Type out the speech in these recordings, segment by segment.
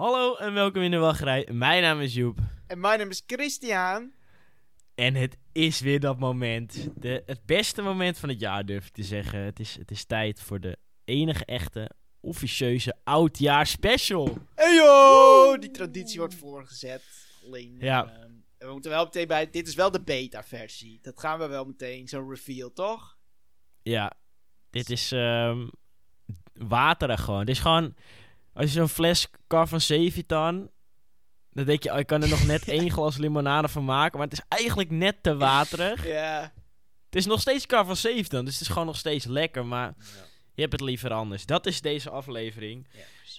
Hallo en welkom in de wachtrij. Mijn naam is Joep. En mijn naam is Christian. En het is weer dat moment. De, het beste moment van het jaar, durf ik te zeggen. Het is, het is tijd voor de enige echte, officieuze oudjaar special. Hey yo! Die traditie wordt voorgezet. Alleen, Ja. ehm, we moeten wel meteen bij... Dit is wel de beta-versie. Dat gaan we wel meteen, zo'n reveal, toch? Ja, dit is ehm waterig gewoon. Dit is gewoon, als je zo'n fles Car van Sevitan... Dan denk je, oh, ik kan er nog net één glas limonade van maken. Maar het is eigenlijk net te waterig. Ja. Het is nog steeds Car van Sevitan, dus het is gewoon nog steeds lekker. Maar je hebt het liever anders. Dat is deze aflevering.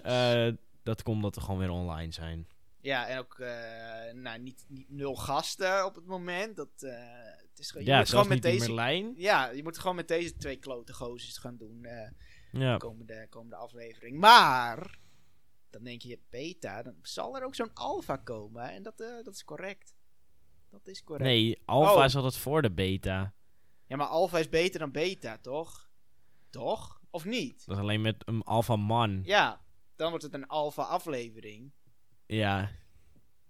Ja. Eh, dat komt omdat we gewoon weer online zijn. ja, en ook eh, nou, niet, niet nul gasten op het moment. Dat, eh, het is, gewoon- je ja, moet gewoon met deze... Merlijn. Ja, je moet gewoon met deze twee klote gozers gaan doen. Ja. komende, komende aflevering. Maar, dan denk je beta, dan zal er ook zo'n alpha komen. En dat, eh, dat is correct. Dat is correct. Nee, Alpha Oh. is altijd voor de beta. Ja, maar alpha is beter dan beta, toch? Toch? Of niet? Dat is alleen met een Alpha Man. Ja, dan wordt het een alpha aflevering. Ja.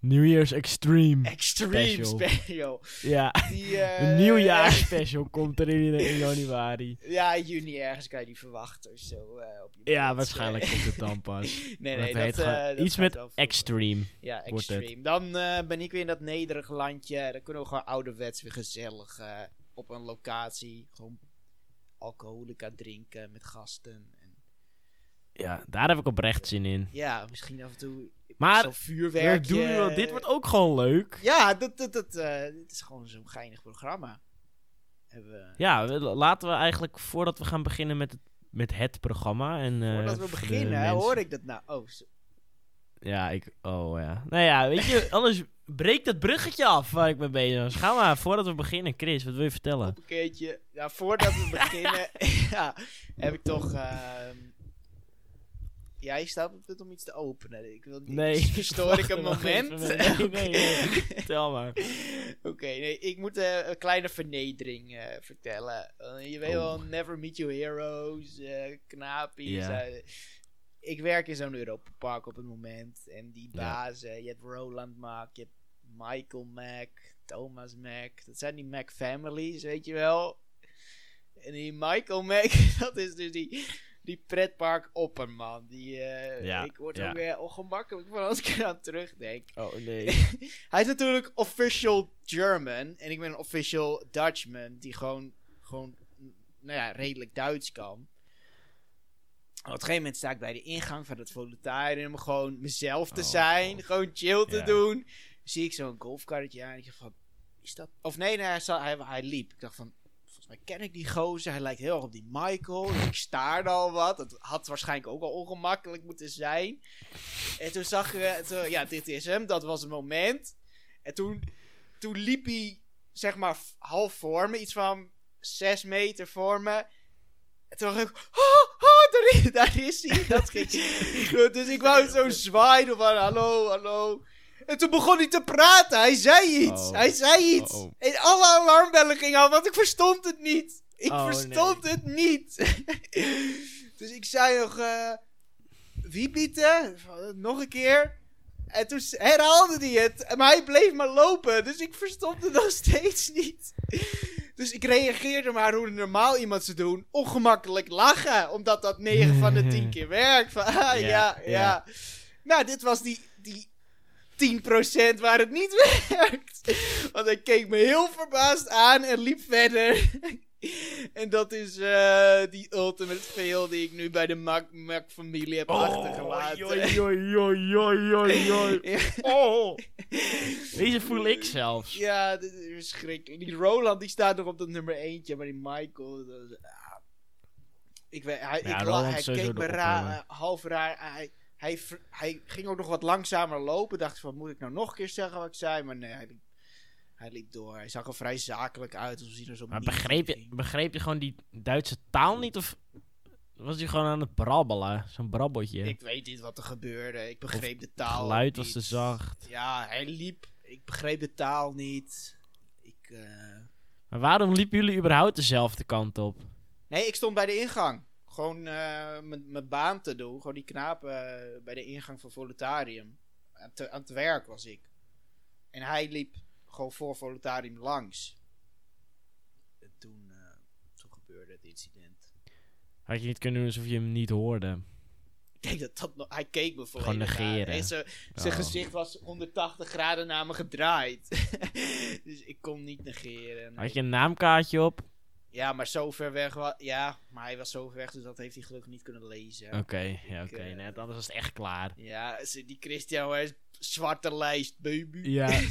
New Year's Extreme. Extreme Special. special. ja. Die, eh, Een nieuwjaarsspecial komt er in, in januari. Ja, juni ergens kan je die verwachten of zo. eh, op je Ja, waarschijnlijk komt het dan pas. nee, nee, dat, heet eh, iets met Extreme. Ja, extreme. Dan eh, ben ik weer in dat nederige landje. Dan kunnen we gewoon ouderwets weer gezellig eh, op een locatie. Gewoon alcoholica drinken met gasten. Ja, daar heb ik oprecht zin in. ja, misschien af en toe Maar, zo'n we vuurwerk. doen nu wel- dit wordt ook gewoon leuk. Ja, dat, dat, dat, eh, dit is gewoon zo'n geinig programma. We... Ja, we- laten we eigenlijk, voordat we gaan beginnen met het, met het programma. En, eh, Voordat we beginnen, mensen- hoor ik dat nou. Oh, zo- Ja, ik. Oh ja. Nou ja, weet je, anders breekt het bruggetje af waar ik mee bezig was. Ga maar, voordat we beginnen, Chris, wat wil je vertellen? een keertje. Ja, voordat we beginnen, ja, heb ik toch. ehm Jij staat op het punt om iets te openen. Ik wil niet. Nee. Verstoor ik een Wacht moment? Nee, nee, nee. Vertel maar. Oké, nee, ik moet eh, een kleine vernedering eh, vertellen. Eh, je weet wel, Oh. Never Meet Your Heroes, eh knapies. Ik werk in zo'n Europa Park op het moment. En die bazen, je hebt Roland Mack, je hebt Michael Mack, Thomas Mack. Dat zijn die Mac families, weet je wel. En die Michael Mack, dat is dus die, die pretpark opperman. Die, eh, Ja, ik word ja. ook weer ongemakkelijk van als ik eraan terugdenk. Oh nee. Hij is natuurlijk official German en ik ben een official Dutchman die gewoon, gewoon nou ja, redelijk Duits kan. Op een gegeven moment sta ik bij de ingang van het voluntaarium om gewoon mezelf te Oh, zijn, gewoon chill te doen. Zie ik zo'n golfkarretje aan en ik dacht van, is dat... Of nee, nee hij, hij liep. Ik dacht van, mij ken ik die gozer, hij lijkt heel erg op die Michael. Dus ik staarde al wat, het had waarschijnlijk ook al ongemakkelijk moeten zijn. En toen zag je, toen- ja, dit is hem, dat was het moment. En toen, toen liep hij, zeg maar, half voor me, iets van zes meter voor me. En toen dacht ik, oh, oh, daar, is, daar is hij. Dat ging, dus ik wou zo zwaaien van, hallo, hallo. En toen begon hij te praten, hij zei iets, Oh. hij zei iets. Oh, oh. En alle alarmbellen gingen af, want ik verstond het niet. Ik Oh, verstond het niet. dus ik zei nog, eh, wie bieten? Nog een keer. En toen herhaalde hij het. Maar hij bleef maar lopen. Dus ik verstond het nog steeds niet. Dus ik reageerde maar hoe normaal iemand zou doen. Ongemakkelijk lachen. Omdat dat 9 van de 10 keer werkt. Van, ah, ja, Ja, ja, ja. Nou, dit was die, die 10% waar het niet werkt. Want hij keek me heel verbaasd aan en liep verder. en dat is eh, die ultimate fail die ik nu bij de Mac, Mac familie heb achtergelaten. Oh, Joi, joi, joi, joi, joi, joi. Ja. Oh. Deze voel ik zelfs. Ja, dit is verschrikkelijk. Die Roland die staat nog op dat nummer eentje, maar die Michael. Dat is, ah. ik weet, hij, Ja, ik, Roland la- is hij keek me raar, half raar. Hij, hij, hij ging ook nog wat langzamer lopen. Dacht van, moet ik nou nog een keer zeggen wat ik zei? Maar nee, hij liep, hij liep door. Hij zag er vrij zakelijk uit, alsof hij er zo Maar niet begreep je, begreep je gewoon die Duitse taal niet? Of was hij gewoon aan het brabbelen? Zo'n brabbeltje. Ik weet niet wat er gebeurde. Ik begreep de taal. Het geluid was niet. te zacht. Ja, hij liep. Ik begreep de taal niet. Ik, eh, Maar waarom liepen jullie überhaupt dezelfde kant op? Nee, ik stond bij de ingang. Gewoon eh, mijn mijn baan te doen. Gewoon die knapen eh, bij de ingang van Volutarium. Aan, te- aan het werk was ik. En hij liep gewoon voor Volutarium langs. En toen, eh, toen gebeurde het incident. Had je niet kunnen doen alsof je hem niet hoorde? Ik denk dat dat nog... Hij keek me volledig Gewoon negeren. aan. En zijn zijn Oh. gezicht was 180 graden naar me gedraaid. dus ik kon niet negeren. nee. Had je een naamkaartje op? Ja, maar zo ver weg. Ja, maar hij was zo ver weg, dus dat heeft hij gelukkig niet kunnen lezen. Oké, ja, oké. eh, Net anders was het echt klaar. Ja, die Christian is zwarte lijst, baby. Ja.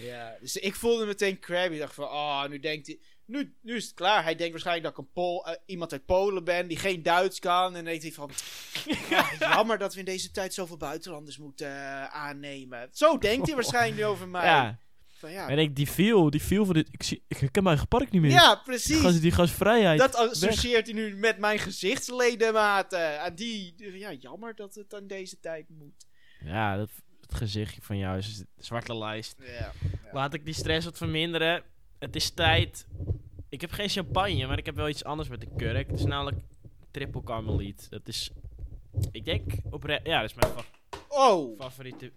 Ja, dus ik voelde meteen crabby. Ik dacht van, oh, nu denkt hij... Nu, nu is het klaar. Hij denkt waarschijnlijk dat ik een Pool, eh, iemand uit Polen ben die geen Duits kan. En dan denkt hij van... "Ah, jammer dat we in deze tijd zoveel buitenlanders moeten eh, aannemen. Zo denkt hij waarschijnlijk nu over mij. ja. Van, ja. En ik, die viel, die viel voor dit. Ik, zie, ik herken mijn eigen park niet meer. ja, Die precies. gas, die gasvrijheid. Dat associeert hij nu met mijn gezichtsledematen. En die, ja, jammer dat het aan deze tijd moet. Ja, dat, het gezichtje van jou is een zwarte lijst. Ja. Laat ik die stress wat verminderen. Het is tijd. Ik heb geen champagne, maar ik heb wel iets anders met de kurk. Het is namelijk triple carmeliet. Dat is, ik denk, opre ja, dat is mijn fa- Oh! favoriete.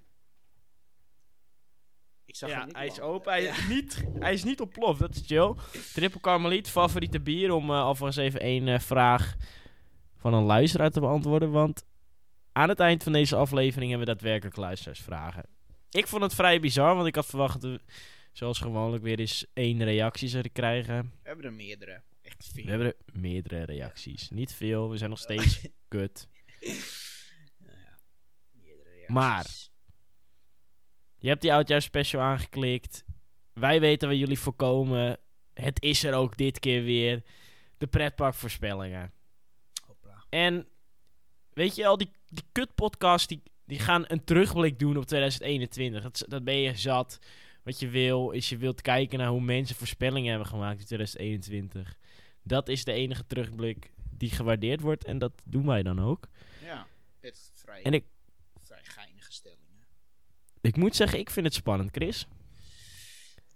Ik zag Ja, hij is open. Hij, is niet, hij is niet ontploft, dat is chill. Triple carmeliet, favoriete bier. Om eh, alvast even één eh, vraag van een luisteraar te beantwoorden. Want aan het eind van deze aflevering hebben we daadwerkelijk luisteraarsvragen. Ik vond het vrij bizar, want ik had verwacht dat we zoals gewoonlijk weer eens één reactie zouden krijgen. We hebben er meerdere. Echt veel. We hebben er meerdere reacties. Niet veel, we zijn nog steeds kut. Nou ja, meerdere reacties. Maar. Je hebt die oudjaarsspecial aangeklikt. Wij weten waar jullie voorkomen. Het is er ook dit keer weer. De pretparkvoorspellingen. Hopla. En weet je al, die, die kutpodcasts die, die gaan een terugblik doen op 2021. Dat, dat ben je zat. Wat je wil, is je wilt kijken naar hoe mensen voorspellingen hebben gemaakt in 2021. Dat is de enige terugblik die gewaardeerd wordt. En dat doen wij dan ook. Ja, het is vrij, En ik, vrij stellingen. Ik moet zeggen, ik vind het spannend, Chris.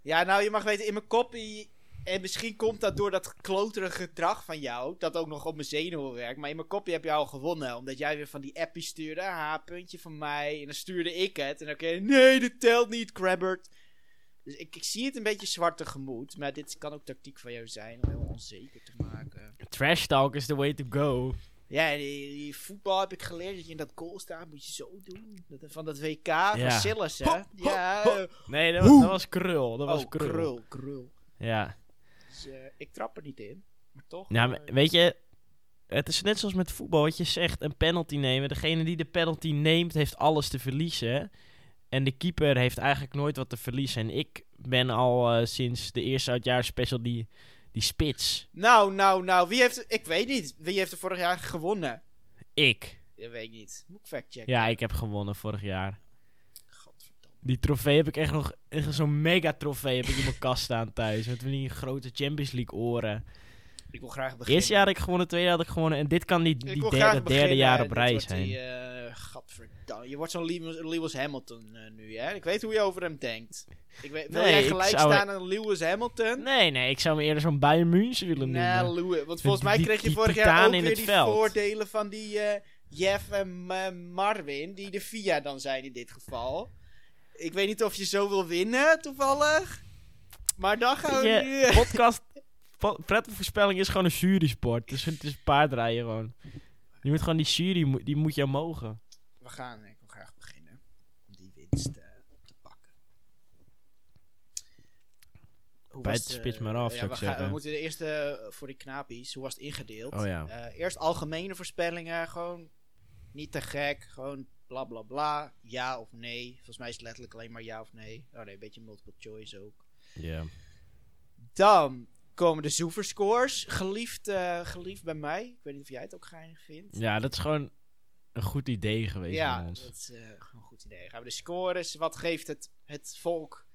Ja, nou, je mag weten, in mijn koppie... En misschien komt dat door dat kloterige gedrag van jou, dat ook nog op mijn zenuwen werkt. Maar in mijn kopje heb je al gewonnen, omdat jij weer van die appie stuurde. Ha, puntje van mij. En dan stuurde ik het. En dan kun je, nee, dit telt niet, Crabbert. Dus ik, ik zie het een beetje zwart tegemoet. Maar dit kan ook tactiek van jou zijn om heel onzeker te maken. Trash talk is the way to go. Ja, die, die voetbal heb ik geleerd dat je in dat goal staat, moet je zo doen. Dat, van dat WK van Silas, hè? ja. eh, Nee, dat was, dat was krul. Dat was oh, krul. krul, krul. Ja. Dus, eh, ik trap er niet in. Maar toch. ja, maar eh, weet je, het is net zoals met voetbal. Wat je zegt, een penalty nemen. Degene die de penalty neemt, heeft alles te verliezen. En de keeper heeft eigenlijk nooit wat te verliezen. En ik ben al sinds de eerste uitjaar special die, die spits. Nou, nou, nou. Wie heeft... Ik weet niet. Wie heeft er vorig jaar gewonnen? Ik. Dat weet ik niet. Moet ik factchecken. Ja, ik heb gewonnen vorig jaar. Die trofee heb ik echt nog... echt Zo'n mega trofee heb ik in mijn kast staan thuis. Met van die grote Champions League oren. Ik wil graag beginnen. Eerste jaar had ik gewonnen, tweede jaar had ik gewonnen. En dit kan die, Ik die derde, derde jaar op rij zijn. Die, eh, gadverdamme. Je wordt zo'n Lewis, Hamilton eh, nu, hè? Ik weet hoe je over hem denkt. Ik weet, wil Nee, jij gelijk staan aan Lewis Hamilton? Nee, nee, ik zou me eerder zo'n Bayern München willen Nee, noemen. Lewis. Want volgens mij kreeg je vorig jaar ook weer het die veld. voordelen van die eh, Jeff en eh, Marvin, die de FIA dan zijn in dit geval. Ik weet niet of je zo wil winnen, toevallig. Maar dan gaan we Weet nu... je, podcast, po- pretparkvoorspelling is gewoon een jury-sport. Dus het is paardrijden gewoon. Je moet gewoon die jury, die moet je mogen. We gaan, ik wil graag beginnen om die winst eh, te pakken. Hoe de het, spits maar af, ja, zou we, ik gaan- zeggen. we moeten de eerste eh, voor die knapies. Hoe was het ingedeeld? Oh ja. Eh, eerst algemene voorspellingen, gewoon niet te gek, gewoon bla bla bla, ja of nee. Volgens mij is het letterlijk alleen maar ja of nee. Oh nee, een beetje multiple choice ook. Ja. Dan komen de zoeverscores, geliefd, eh, geliefd bij mij. Ik weet niet of jij het ook geinig vindt. Ja, dat is gewoon een goed idee geweest Ja, ons. dat is eh, gewoon een goed idee. Gaan we de scores. Wat geeft het, het volk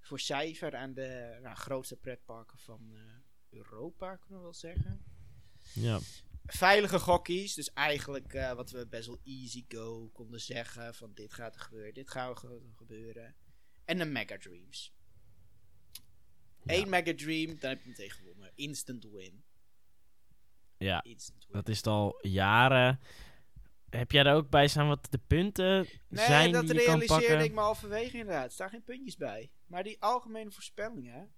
voor cijfer aan de nou, grootste pretparken van eh, Europa, kunnen we wel zeggen. Ja. Veilige gokkies, dus eigenlijk wat we best wel easy go konden zeggen: van dit gaat er gebeuren, dit gaat er ge- gebeuren. En de Mega Dreams. Ja. Eén Mega Dream, dan heb je meteen gewonnen. Instant win. Ja, Instant win. dat is het al jaren. Heb jij er ook bij staan wat de punten Nee, zijn dat die je kan realiseerde pakken? ik me halverwege inderdaad. Er staan geen puntjes bij. Maar die algemene voorspellingen,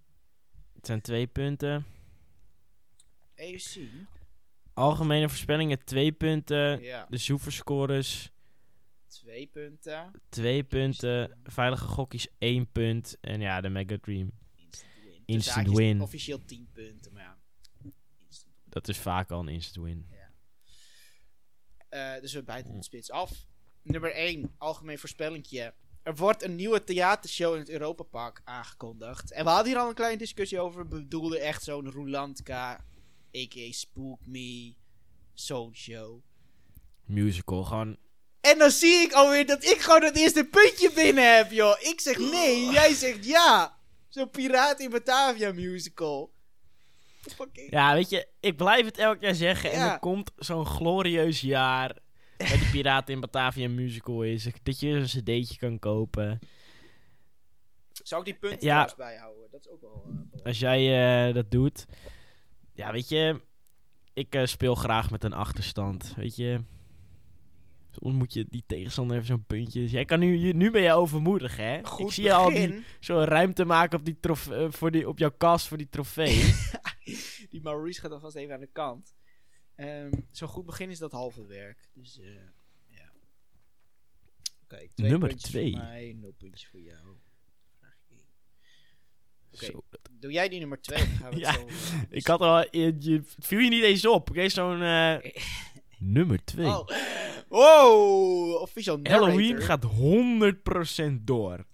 Het zijn twee punten. even zien. Algemene voorspellingen twee punten. Ja, De zoeverscores twee punten. twee punten. Veilige gokkies één punt. En ja, de Mega Dream. Instant win. Instant win. Officieel 10 punten, maar ja. Dat is vaak al een instant win. Eh, dus we bijten de spits af. Nummer 1, algemeen voorspellingje. Er wordt een nieuwe theatershow in het Europapark aangekondigd. En we hadden hier al een kleine discussie over. We bedoelden echt zo'n Rulantka, a.k.a. Spook Me, zo'n show. Musical, gewoon... En dan zie ik alweer dat ik gewoon het eerste puntje binnen heb, joh. Ik zeg nee, jij zegt ja. Zo'n Piraat in Batavia musical. Fucking... Ja, weet je, ik blijf het elk jaar zeggen. En er komt zo'n glorieus jaar... Met die Piraten in Batavia musical is. Dat je een cd'tje kan kopen. Zou ik die punten Ja. trouwens bijhouden? Dat is ook wel... eh. Als jij eh, dat doet. Ja, weet je. Ik eh, speel graag met een achterstand. Weet je. Soms moet je die tegenstander even zo'n puntje. Dus jij kan nu, nu ben je overmoedig, hè? Goed ik zie je al die, begin. zo'n ruimte maken op, die trof, eh, voor die, op jouw kast voor die trofee. Die Maurice gaat alvast even aan de kant. Ehm Zo'n goed begin is dat halve werk. Dus eh ja. Oké, twee Nummer twee. voor mij, nul puntjes voor jou. Zo. doe jij die nummer twee? Gaan we Ja, zo, eh, Ik had al. Je, viel je niet eens op. Oké, zo'n. nummer 2. Oh. Wow, official Halloween gaat 100% door.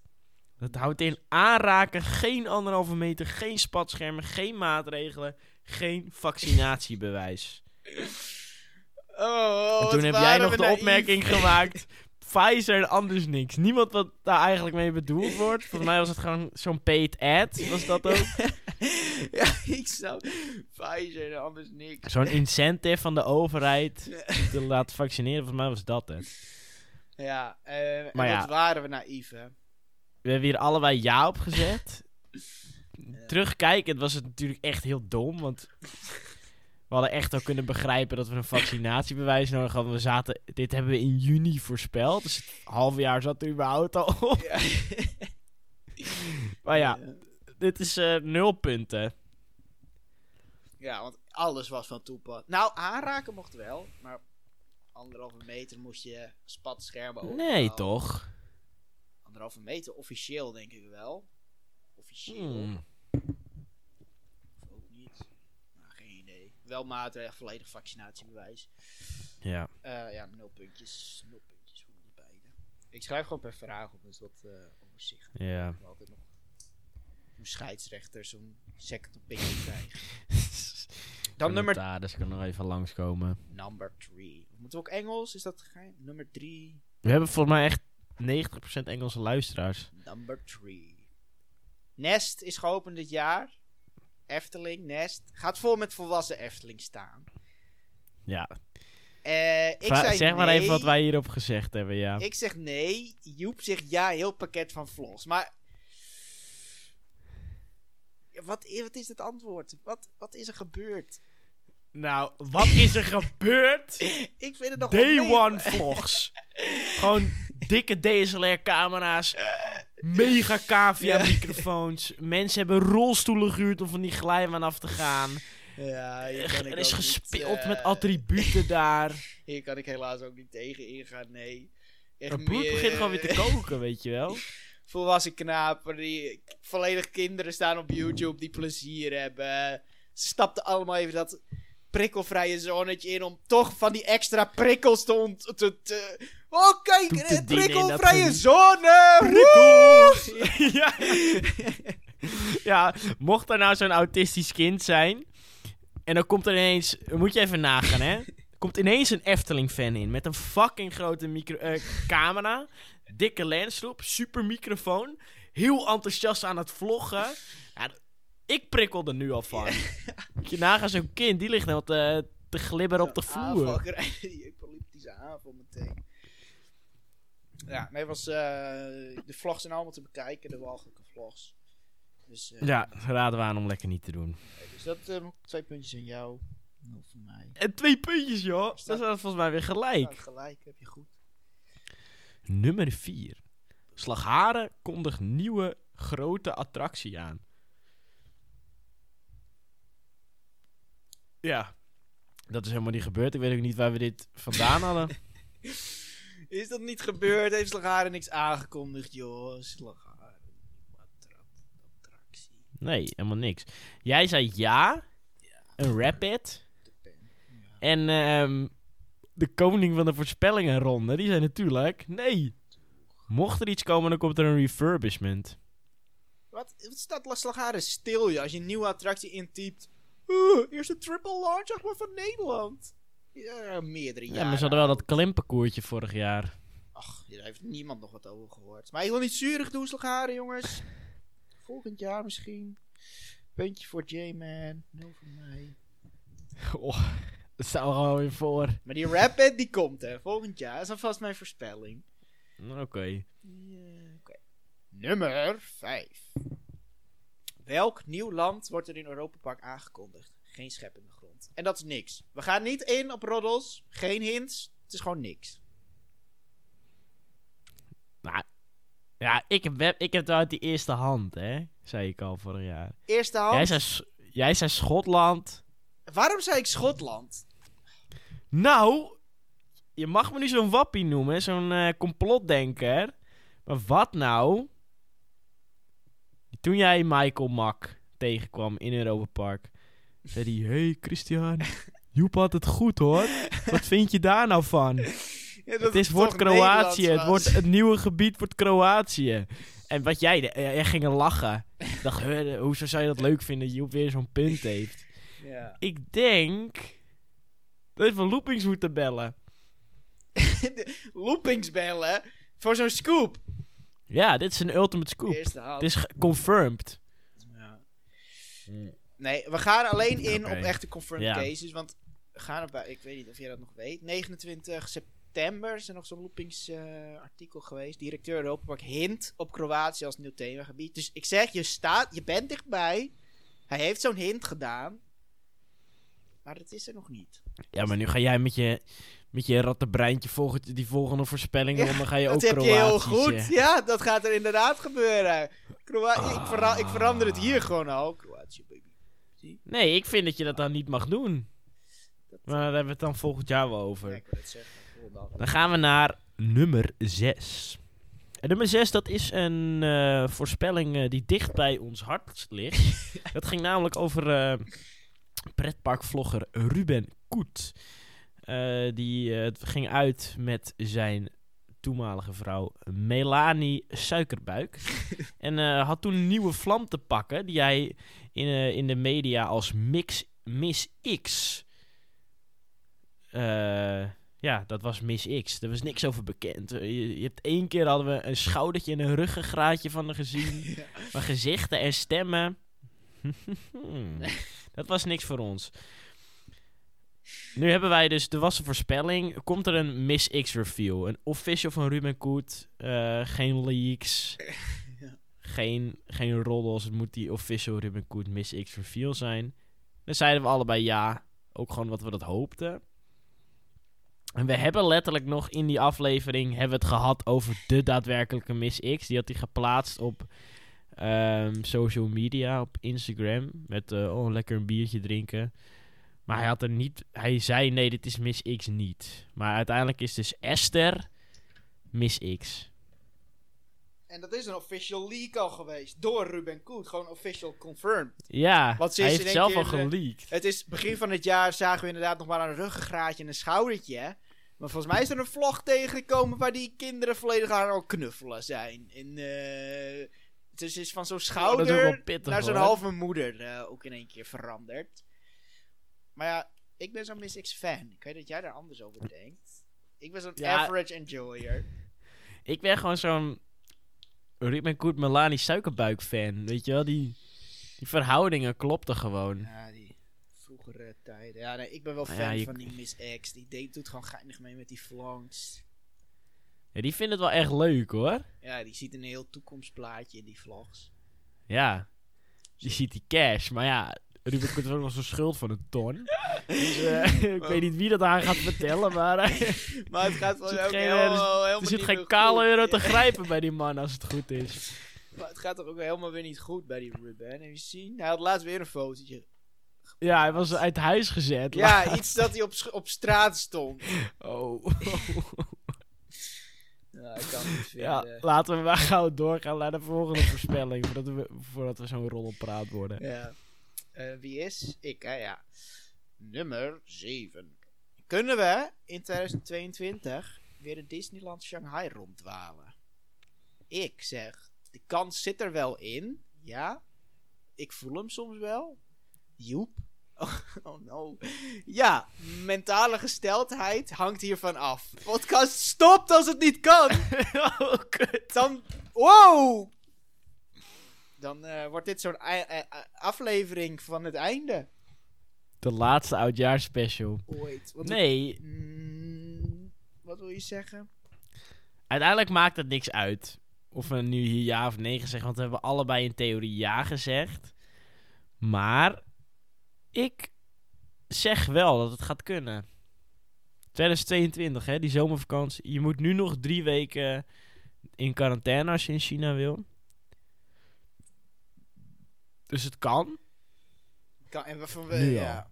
Dat houdt in aanraken, geen anderhalve meter, geen spatschermen, geen maatregelen, geen vaccinatiebewijs. Oh, en toen heb jij nog de naïef. opmerking gemaakt. Pfizer en anders niks. Niemand wat daar eigenlijk mee bedoeld wordt. Volgens mij was het gewoon zo'n paid ad. Was dat ook? ja, ik zou Pfizer en anders niks. Zo'n incentive van de overheid te laten vaccineren. Volgens mij was dat het. Ja, eh Maar ja. wat waren we naïef, hè? We hebben hier allebei ja op gezet. Terugkijkend was het natuurlijk echt heel dom. Want hadden echt ook kunnen begrijpen dat we een vaccinatiebewijs nodig hadden. We zaten, dit hebben we in juni voorspeld. Dus het halve jaar zat er überhaupt al op. Ja. Maar ja, dit is eh, nul punten. Ja, want alles was van toepassing. Nou, aanraken mocht wel, maar anderhalve meter moest je spatschermen ook. Nee, toch? Anderhalve meter, officieel denk ik wel. Officieel. Hmm. Of ook niet. Nou, geen idee. Wel maatregelen, volledig vaccinatiebewijs. Ja. Eh, ja, nul puntjes. Nul puntjes voor die beide. Ik schrijf gewoon per vraag op, dus dat eh overzicht. Ja. Ik altijd nog een scheidsrechter zo'n second opinion krijgen. Dan nummer Commentaar, kan nog even langskomen. Number 3. Moeten we ook Engels? Is dat geheim? Nummer 3. We hebben volgens mij echt 90% Engelse luisteraars. Number 3. Nest is geopend dit jaar. Efteling, Nest. Gaat vol met volwassen Efteling staan. Ja. Eh, ik Va- zei zeg maar nee. even wat wij hierop gezegd hebben, ja. Ik zeg nee. Joep zegt ja, heel pakket van vlogs. Maar. Wat, i- wat is het antwoord? Wat, wat is er gebeurd? Nou, wat is er gebeurd? Ik vind het nog Day one vlogs. Gewoon dikke DSLR-camera's. Mega cavia-microfoons. Mensen hebben rolstoelen gehuurd om van die glijbaan af te gaan. Ja, Er is niet, gespeeld eh, met attributen daar. Hier kan ik helaas ook niet tegen ingaan, nee. Echt Het bloed meer- begint gewoon weer te koken, weet je wel. Volwassen knapen die volledig kinderen staan op YouTube die plezier hebben. Ze stapten allemaal even dat prikkelvrije zonnetje in om toch van die extra prikkels te... ont- te, te oh, kijk, eh, prikkelvrije zone! Prikkels! Ja. ja, mocht er nou zo'n autistisch kind zijn. En dan komt er ineens. Moet je even nagaan, hè? Komt ineens een Efteling-fan in. Met een fucking grote micro, eh, camera. Dikke lensroep. Super microfoon. Heel enthousiast aan het vloggen. Ja, ik prikkel er nu al van. Moet je nagaan, zo'n kind. Die ligt helemaal te, te glibberen op de Aanval vloer. krijgen, die epileptische aanval meteen. Ja, nee, was, eh, de vlogs zijn allemaal te bekijken, de walgelijke vlogs. Dus, eh, Ja, raden we aan om lekker niet te doen. dus dat eh, twee puntjes aan jou. Nul voor mij. En twee puntjes, joh. Dat Staat- is volgens mij weer gelijk. Gelijk, heb je goed. Nummer 4. Slagharen kondigt nieuwe grote attractie aan. Ja, dat is helemaal niet gebeurd. Ik weet ook niet waar we dit vandaan hadden. Is dat niet gebeurd? Heeft Slagharen niks aangekondigd, joh? Slagharen. Attra- Attractie. Nee, helemaal niks. Jij zei ja, een rapid. Ja. En ehm, de koning van de voorspellingenronde, die zei natuurlijk nee. Mocht er iets komen, dan komt er een refurbishment. Wat, wat staat La Slagharen stil, joh? Als je een nieuwe attractie intypt. Eerste triple launch zeg maar, van Nederland. Ja, meerdere Ja, jaren. maar ze hadden wel dat klimparcoursje vorig jaar. Ach, daar heeft niemand nog wat over gehoord. Maar ik wil niet zurig doen, Slagharen, jongens. Volgend jaar misschien. Puntje voor J-Man. Nul voor mij. Oh, dat staat er gewoon weer voor. Maar die Rapid, die komt, hè. Volgend jaar. Dat is alvast mijn voorspelling. Oké. Ja, oké. Nummer 5. Welk nieuw land wordt er in Europa Park aangekondigd? Geen schep in de grond. En dat is niks. We gaan niet in op roddels. Geen hints. Het is gewoon niks. Nou, ja, ik heb, ik heb het uit die eerste hand, hè. Zei ik al vorig jaar. Eerste hand. Jij zei, jij zei Schotland. Waarom zei ik Schotland? Nou, je mag me nu zo'n wappie noemen, zo'n eh, complotdenker. Maar wat nou? Toen jij Michael Mack tegenkwam in Europa Park, zei hij: Hey Christian, Joep had het goed hoor. Wat vind je daar nou van? Ja, dat Het is wordt Kroatië. Het, wordt, het nieuwe gebied wordt Kroatië. En wat jij, eh, jij ging er lachen. Ik dacht, hoezo zou je dat leuk vinden dat Joep weer zo'n punt heeft? Ja. Ik denk dat we loopings moeten bellen. Loopings bellen. Voor zo'n scoop. Ja, dit is een ultimate scoop. Eerste. Het is confirmed. Ja. Nee, we gaan alleen in op echte confirmed Ja. cases. Want we gaan op, ik weet niet of jij dat nog weet. 29 september is er nog zo'n loopings eh, artikel geweest. Directeur Europa hint op Kroatië als nieuw themagebied. Dus ik zeg, je staat, je bent dichtbij. Hij heeft zo'n hint gedaan. Maar het is er nog niet. Ja, maar nu ga jij met je, met je rattenbreintje volgend, die volgende voorspellingen om, dan ga je ook dat heb je heel goed. Ja, dat gaat er inderdaad gebeuren. Ik, vera- ik verander het hier gewoon al. Kroatië, baby. Zie? Nee, ik vind dat je dat dan niet mag doen. Dat, Maar daar hebben we het dan volgend jaar wel over. ja, ik wil het zeggen. Volgende dag. Dan gaan we naar nummer 6. En nummer 6, dat is een eh, voorspelling eh, die dicht bij ons hart ligt. dat ging namelijk over eh pretparkvlogger Ruben Koet. Eh, die eh, ging uit met zijn toenmalige vrouw Melanie Suikerbuik. en eh, had toen een nieuwe vlam te pakken die hij in, in de media als Mix, Miss X ja, dat was Miss X. Er was niks over bekend. Je, je hebt één keer hadden we een schoudertje en een ruggengraatje van haar gezien. Ja. Maar gezichten en stemmen. dat was niks voor ons. Nu hebben wij dus, er was een voorspelling. Komt er een Miss X reveal? Een official van Ruben Koet. eh, geen leaks. Ja. Geen, geen roddels. Het moet die official Ruben Koet Miss X reveal zijn. Dan zeiden we allebei ja. Ook gewoon wat we dat hoopten. En we hebben letterlijk nog in die aflevering hebben we het gehad over de daadwerkelijke Miss X. Die had hij geplaatst op ehm, social media, op Instagram. Met eh, oh, lekker een biertje drinken. Maar hij had er niet. Hij zei nee, dit is Miss X niet. Maar uiteindelijk is dus Esther Miss X. En dat is een official leak al geweest. Door Ruben Koet. Gewoon official confirmed. Ja, Want hij is heeft zelf al geleakt. Het is begin van het jaar zagen we inderdaad nog maar een ruggengraatje en een schoudertje. hè. Maar volgens mij is er een vlog tegengekomen waar die kinderen volledig aan al knuffelen zijn. En eh dus is van zo'n schouder naar zo'n halve moeder eh, ook in één keer veranderd. Maar ja, ik ben zo'n Miss X fan. Ik weet dat jij daar anders over denkt. Ik ben zo'n Ja. average enjoyer. Ik ben gewoon zo'n Ruben Koet Melanie Suikerbuik fan. Weet je wel, die, die verhoudingen klopten gewoon. Ja, die vroegere tijden. Ja, nee, ik ben wel Nou fan ja, je- van die Miss X. Die deed, doet gewoon geinig mee met die vlogs. Ja, die vinden het wel echt leuk hoor. Ja, die ziet een heel toekomstplaatje in die vlogs. Ja, je ziet die cash. Maar ja, Ruben heeft ook nog zo'n schuld van een ton. Dus, eh, ik weet niet wie dat aan gaat vertellen, maar eh, Maar het gaat Er zit wel ook geen- helemaal, helemaal er zit geen kale euro te grijpen bij die man als het goed is. Maar het gaat toch ook helemaal weer niet goed bij die Ruben. Heb je gezien? Hij had laatst weer een fotootje. Ja, hij was uit huis gezet. Ja, iets dat hij op, op straat stond. Oh. Ja, ik kan het niet ja, laten we maar gauw doorgaan naar de volgende voorspelling. Voordat we, voordat we zo'n roddelpraat worden. Ja. Eh, wie is? Ik, hè, ja. Nummer 7. Kunnen we in 2022 weer in Disneyland Shanghai ronddwalen? Ik zeg, de kans zit er wel in. Ja. Ik voel hem soms wel. Joep. Oh, oh no. Ja, mentale gesteldheid hangt hiervan af. Podcast stopt als het niet kan. oh, kut. Dan. Wow! Dan eh, wordt dit zo'n ei- ei- aflevering van het einde. De laatste oudjaarsspecial. Ooit. Nee, Mm, wat wil je zeggen? uiteindelijk maakt het niks uit. Of we nu hier ja of nee zeggen. Want we hebben allebei in theorie ja gezegd. Maar ik zeg wel dat het gaat kunnen. 2022, hè, die zomervakantie. Je moet nu nog drie weken in quarantaine als je in China wil. Dus het kan. Kan, en van we, Nu al. ja.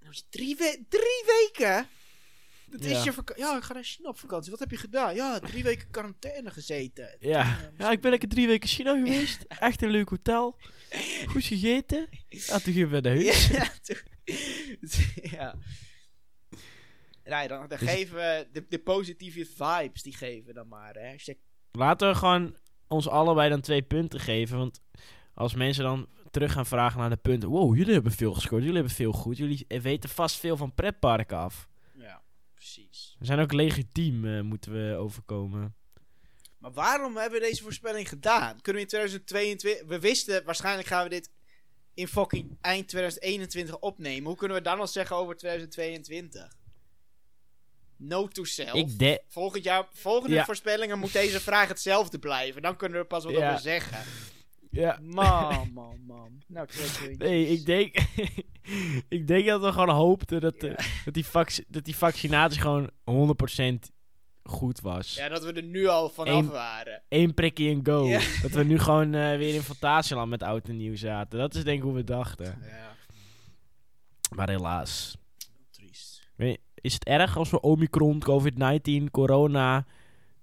Nou, is Drie, we drie weken? Dat Ja. is je vakantie. Ja, ik ga naar China op vakantie. Wat heb je gedaan? Ja, drie weken quarantaine gezeten. Ja. ja, ik ben lekker drie weken in China geweest. Echt een leuk hotel. Goed gegeten. Ja, toen gingen we naar huis. Ja, toen- ja. Nee, dan, dan Dus- geven we de, de positieve vibes, die geven we dan maar. Hè. Laten we gewoon ons allebei dan twee punten geven. Want als mensen dan terug gaan vragen naar de punten. Wow, jullie hebben veel gescoord. Jullie hebben veel goed. Jullie weten vast veel van pretparken af. Ja, precies. We zijn ook legitiem, eh, moeten we overkomen. Maar waarom hebben we deze voorspelling gedaan? Kunnen we in 2022... We wisten, waarschijnlijk gaan we dit in fucking eind 2021 opnemen. Hoe kunnen we dan nog zeggen over 2022? No to self. Ik de Volgend jaar, volgende Ja. voorspellingen moet deze vraag hetzelfde blijven. Dan kunnen we pas wat Ja. over zeggen. Ja. Man, man, man. Nou, 2022. Nee, ik denk, ik denk dat we gewoon hoopten dat, de- Ja. dat, die dat die vaccinatie gewoon 100% goed was. Ja, dat we er nu al vanaf Eén- waren. Eén prikkie en go. Ja. Dat we nu gewoon eh, weer in Fantasieland met oud en nieuw zaten. Dat is denk ik hoe we dachten. Ja, Maar helaas. triest. Is het erg als we Omicron, COVID-19, corona,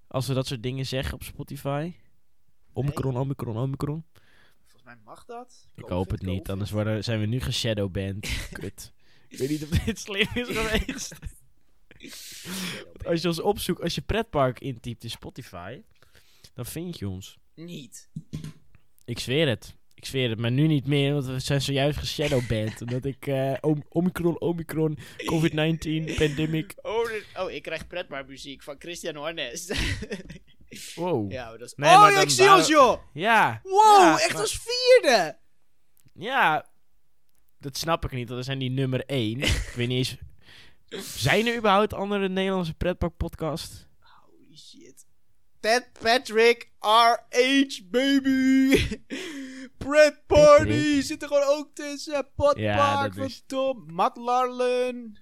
als we dat soort dingen zeggen op Spotify? Omicron, Omicron, Omicron. Volgens mij mag dat. Ik Covid, hoop het niet, Covid. anders worden, zijn we nu geshadowband. Kut. Ik weet niet of dit slim is geweest. Als je ons opzoekt, als je pretpark intypt in Spotify, dan vind je ons. Niet. Ik zweer het. Ik zweer het, maar nu niet meer, want we zijn zojuist geshadowband. omdat ik eh, om- Omicron, Omicron, COVID-19, pandemic. Oh, oh, ik krijg pretparkmuziek van Christian Hornes. Wow. ja, dat is... Nee, oh, ja, dan ik zie ons, waren- joh! Ja. Wow, Ja, echt maar- als vierde! Ja, dat snap ik niet. Dat zijn die nummer 1. ik weet niet eens. Zijn er überhaupt andere Nederlandse pretparkpodcasts? Holy shit. Ted Patrick RH, baby! Pret Party zit er gewoon ook tussen. Potpark Ja, dat van is- Tom. Matt Larlen.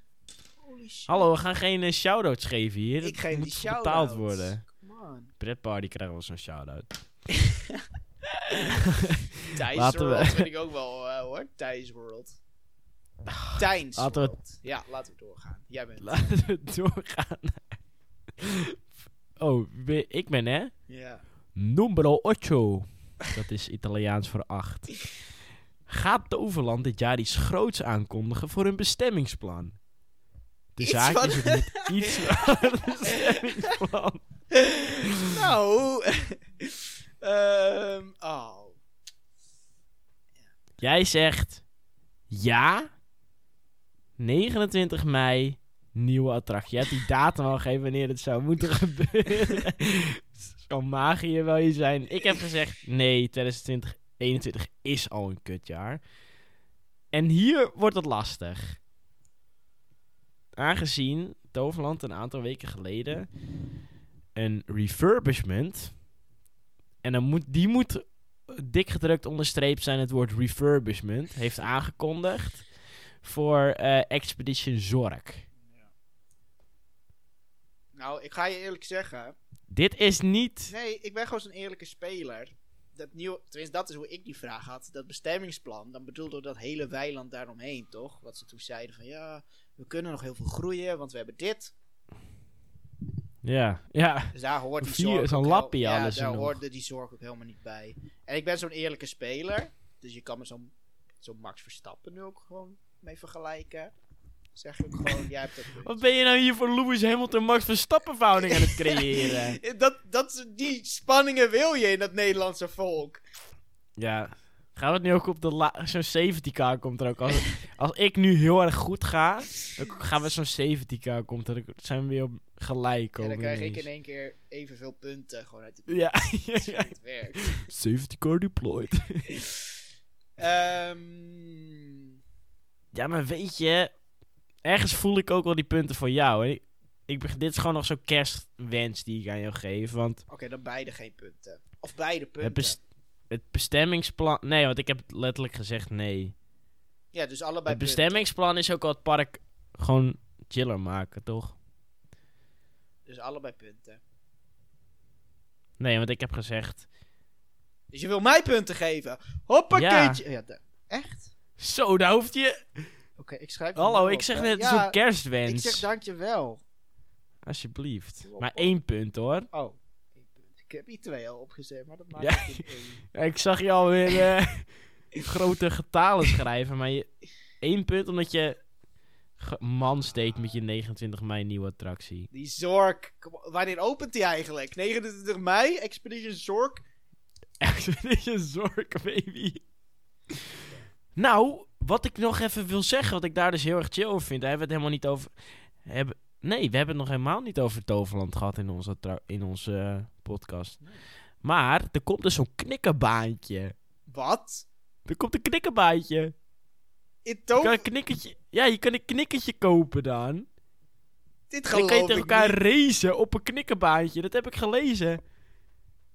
Holy shit. Hallo, we gaan geen eh, shout-outs geven hier. Ik Dat geef moet betaald worden. On. Pretparty krijgen we zo'n shout-out. Thijs Laten we- World vind ik ook wel eh, hoor. Thijs World. Tijns laten we-. Ja, laten we doorgaan. Jij bent. Laten we doorgaan. oh, ik ben hè? ja. Numero 8. Dat is Italiaans voor 8. Gaat Toverland dit jaar iets groots aankondigen voor hun bestemmingsplan? De Iets zaak van- is het niet iets van het bestemmingsplan. Nou. ehm oh. Jij zegt ja. 29 mei, nieuwe attractie. Je hebt die datum al gegeven wanneer het zou moeten gebeuren. Zo magie wil je zijn. Ik heb gezegd nee, 2020, 21 is al een kutjaar. En hier wordt het lastig. Aangezien Toverland een aantal weken geleden een refurbishment en dan moet, die moet dik gedrukt onderstreept zijn het woord refurbishment, heeft aangekondigd voor eh, Expedition Zork. Nou, ik ga je eerlijk zeggen. Dit is niet... Nee, ik ben gewoon zo'n eerlijke speler. Dat nieuw, tenminste, dat is hoe ik die vraag had. Dat bestemmingsplan, dan bedoelde dat hele weiland daaromheen, toch? Wat ze toen zeiden van ja, we kunnen nog heel veel groeien, want we hebben dit. Ja, ja. Dus daar hoort die Vier- zorg zo'n lappie ja, alles daar hoorde die zorg ook helemaal niet bij. En ik ben zo'n eerlijke speler, dus je kan me zo'n zo'n Max Verstappen nu ook gewoon mee vergelijken. Zeg ik gewoon, jij hebt dat. Wat ben je nou hier voor Lewis Hamilton Max Verstappen verhouding aan het creëren? Dat, dat, die spanningen wil je in dat Nederlandse volk. ja. Gaan we het nu ook op de la- zo'n 70k komt er ook. Als, als ik nu heel erg goed ga, dan gaan we zo'n 70k komt er. zijn we weer op gelijk. En dan krijg ik in één keer evenveel punten gewoon uit de Ja, Dat is hoe het werkt. 70k deployed. Ehm, Ja, maar weet je, ergens voel ik ook wel die punten voor jou. hè. Ik, ik, beg- dit is gewoon nog zo'n kerstwens die ik aan jou geef. Want Oké, dan beide geen punten. Of beide punten. Het, best- het bestemmingsplan... Nee, want ik heb letterlijk gezegd nee. ja, dus allebei het punten. bestemmingsplan is ook al het park gewoon chiller maken, toch? Dus allebei punten. Nee, want ik heb gezegd... Dus je wil mij punten geven? Hoppakeetje. Ja. de- echt? Zo, daar hoeft je... Oké, ik schrijf Hallo, ik zeg net, Ja, een kerstwens. Ik zeg dankjewel. Alsjeblieft. Maar één punt, hoor. Oh. Ik heb hier twee al opgezet, maar dat maakt Ja. in één. Ik zag je alweer eh grote getalen schrijven, maar je, één punt omdat je man steekt met je 29 mei nieuwe attractie. Die Zork. Wanneer opent die eigenlijk? 29 mei? Expedition Zork? Expedition Zork, baby. Nou, wat ik nog even wil zeggen, wat ik daar dus heel erg chill over vind, daar hebben we het helemaal niet over... Hebben, nee, we hebben het nog helemaal niet over Toverland gehad in onze, in onze eh, podcast. Nee. Maar er komt dus zo'n knikkerbaantje. Wat? Er komt een knikkerbaantje. In Je kan Tover... een knikkertje, ja, je kan een knikkertje kopen dan. Dit geloof dan kan je ik tegen elkaar niet. racen op een knikkerbaantje. Dat heb ik gelezen.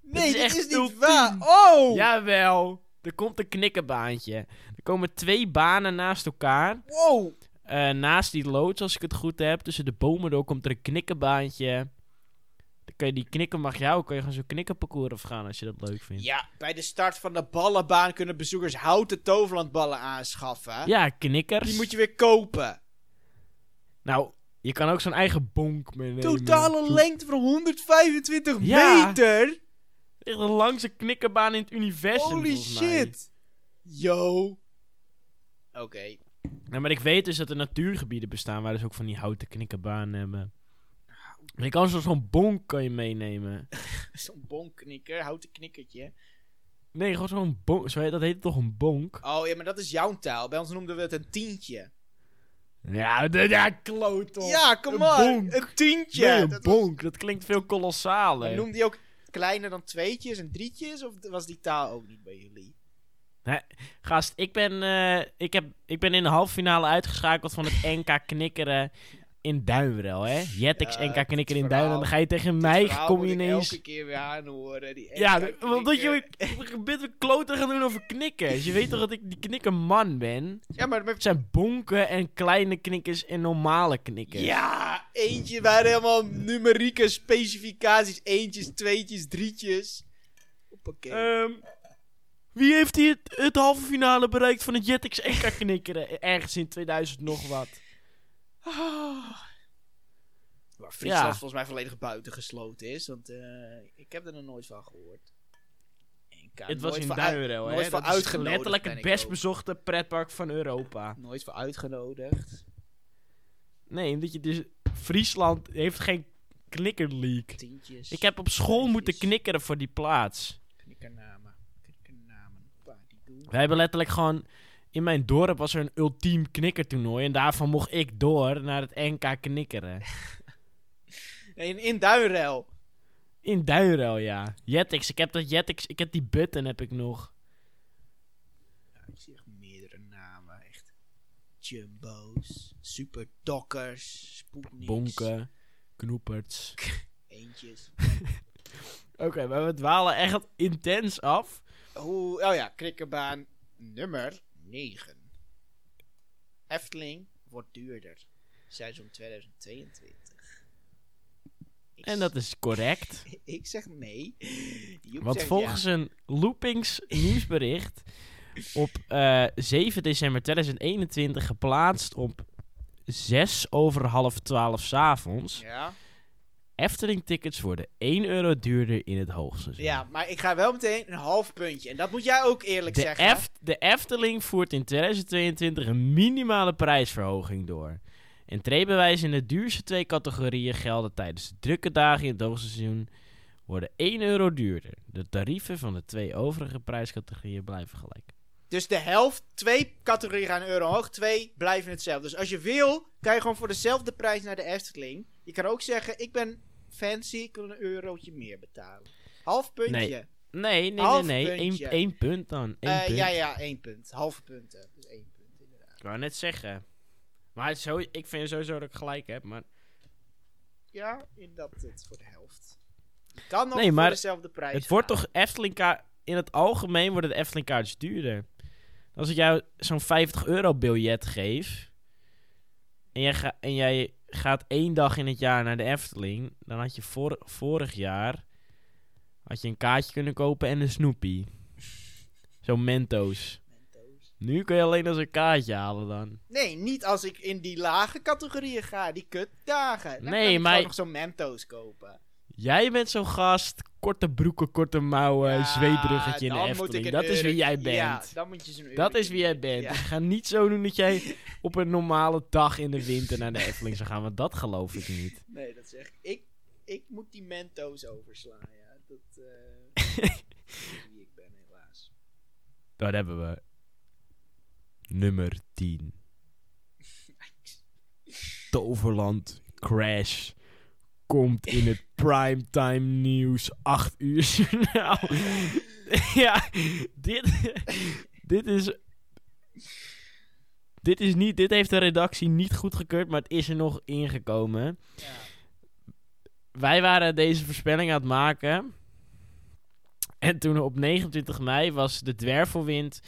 Nee, is dit is niet ultiem. waar. Oh! Jawel. Er komt een knikkerbaantje. Er komen twee banen naast elkaar. Wow! Eh, naast die loods, als ik het goed heb. Tussen de bomen door komt er een knikkerbaantje. Dan kan je die knikker, mag jou, kan je gewoon zo'n knikkerparcours afgaan als je dat leuk vindt. Ja, bij de start van de ballenbaan kunnen bezoekers houten toverlandballen aanschaffen. Ja, knikkers. Die moet je weer kopen. Nou, je kan ook zo'n eigen bonk meenemen. Totale lengte van 125 Ja. meter. Echt de langste knikkerbaan in het universum, Holy shit. Yo. Oké. Ja, maar ik weet dus dat er natuurgebieden bestaan waar dus ook van die houten knikkerbanen hebben. Maar je kan zo- zo'n bonk kan je meenemen. Zo'n bonknikker, houten knikkertje. Nee, gewoon zo'n bonk. Dat heet toch een bonk? Oh ja, maar dat is jouw taal. Bij ons noemden we het een tientje. Ja, de, ja kloot toch. Ja, kom Een bonk. Een tientje. Nee, een Dat was- bonk. Dat klinkt veel kolossaler. noemde je ook kleiner dan tweetjes en drietjes? Of was die taal ook niet bij jullie? Gast, ik ben, eh, ik, heb, ik ben in de halve finale uitgeschakeld van het NK knikkeren in Duinrel, hè? Jetix Ja, NK knikkeren in Duinrel. Dan ga je tegen mij, kom je ineens... elke keer weer aanhoren. Die Ja, NK omdat je knikker. je bent kloten gaan doen over knikkers. Je weet toch dat ik die knikkerman ben? Ja, maar Het zijn bonken en kleine knikkers en normale knikkers. Ja, eentje waren helemaal numerieke specificaties. Eentjes, tweetjes, drietjes. Hoppakee. Ehm, wie heeft hier het, het halve finale bereikt van het Jetix NK knikkeren? Ergens in 2000 nog wat. Ah. Waar Friesland Ja. volgens mij volledig buitengesloten is. Want eh, ik heb er nog nooit van gehoord. NK, het was nooit in Duinrel, nooit voor uitgenodigd letterlijk het best bezochte pretpark van Europa. Nooit voor uitgenodigd. Nee, omdat je dus... Friesland heeft geen knikkerleague. Tientjes. Ik heb op school moeten knikkeren voor die plaats. Knikkernamen. We hebben letterlijk gewoon... In mijn dorp was er een ultiem knikkertoernooi. En daarvan mocht ik door naar het NK knikkeren. In, in Duinrel. In Duinrel, ja. Jetix, ik heb dat Jetix... Ik heb die button heb ik nog. Ja, ik zie echt meerdere namen. Echt. Jumbo's. Super Dokkers. Sputniks. Bonken. Knoeperts. Eentjes. Oké, maar we dwalen echt intens af. Hoe, oh ja, krikkerbaan nummer 9. Efteling wordt duurder. Seizoen 2022. Ik En dat is correct. Ik zeg nee. Joep Want volgens een Loopings nieuwsbericht op eh, 7 december 2021 geplaatst op 6 over half 12 's avonds. ja. Ja. Efteling tickets worden 1 euro duurder in het hoogseizoen. ja, maar ik ga wel meteen een half puntje. En dat moet jij ook eerlijk De, zeggen. Eft- de Efteling voert in 2022 een minimale prijsverhoging door. Entreebewijzen in de duurste twee categorieën gelden tijdens de drukke dagen in het hoogseizoen worden 1 euro duurder. De tarieven van de twee overige prijscategorieën blijven gelijk. Dus de helft, twee categorieën gaan een euro hoog, twee blijven hetzelfde. Dus als je wil, kan je gewoon voor dezelfde prijs naar de Efteling. Je kan ook zeggen, ik ben fancy, ik wil een eurotje meer betalen. Half puntje. Nee, Nee, nee, nee, Half nee. Eén, puntje. één punt dan. Eén Eh, punt. ja, ja, één punt. Halve punten. Dus één punt, inderdaad. Ik wou net zeggen. Maar zo, ik vind sowieso dat ik gelijk heb. Maar Ja, inderdaad, het voor de helft. Je kan nog Nee, voor maar dezelfde prijs het wordt toch Efteling In het algemeen worden de Efteling kaartjes duurder. Als ik jou zo'n 50 euro biljet geef. En jij, ga, en jij gaat één dag in het jaar naar de Efteling. Dan had je vor, vorig jaar. Had je een kaartje kunnen kopen en een Snoopy. Zo'n Mentos. Mentos. Nu kun je alleen als een kaartje halen dan. Nee, niet als ik in die lage categorieën ga. Die kutdagen. Dan Nee, kan ik maar- nog zo'n Mentos kopen. Jij bent zo'n gast. Korte broeken, korte mouwen, Ja, zweetruggetje in de Efteling. Dat is wie jij bent. Ja, dan moet je zo'n Dat is wie jij bent. Ja. Dus ga niet zo doen dat jij op een normale dag in de winter naar de Efteling zou gaan. Want dat geloof ik niet. Nee, dat zeg ik. Ik, ik moet die Mentos overslaan, ja. Dat, dat is wie ik ben, helaas. Daar hebben we nummer 10. Toverland Crash komt in het primetime nieuws 8 uur journaal. ja, dit, dit is... Dit, is niet, dit heeft de redactie niet goedgekeurd, maar het is er nog ingekomen. Ja. Wij waren deze voorspelling aan het maken. En toen op 29 mei was de dwervelwind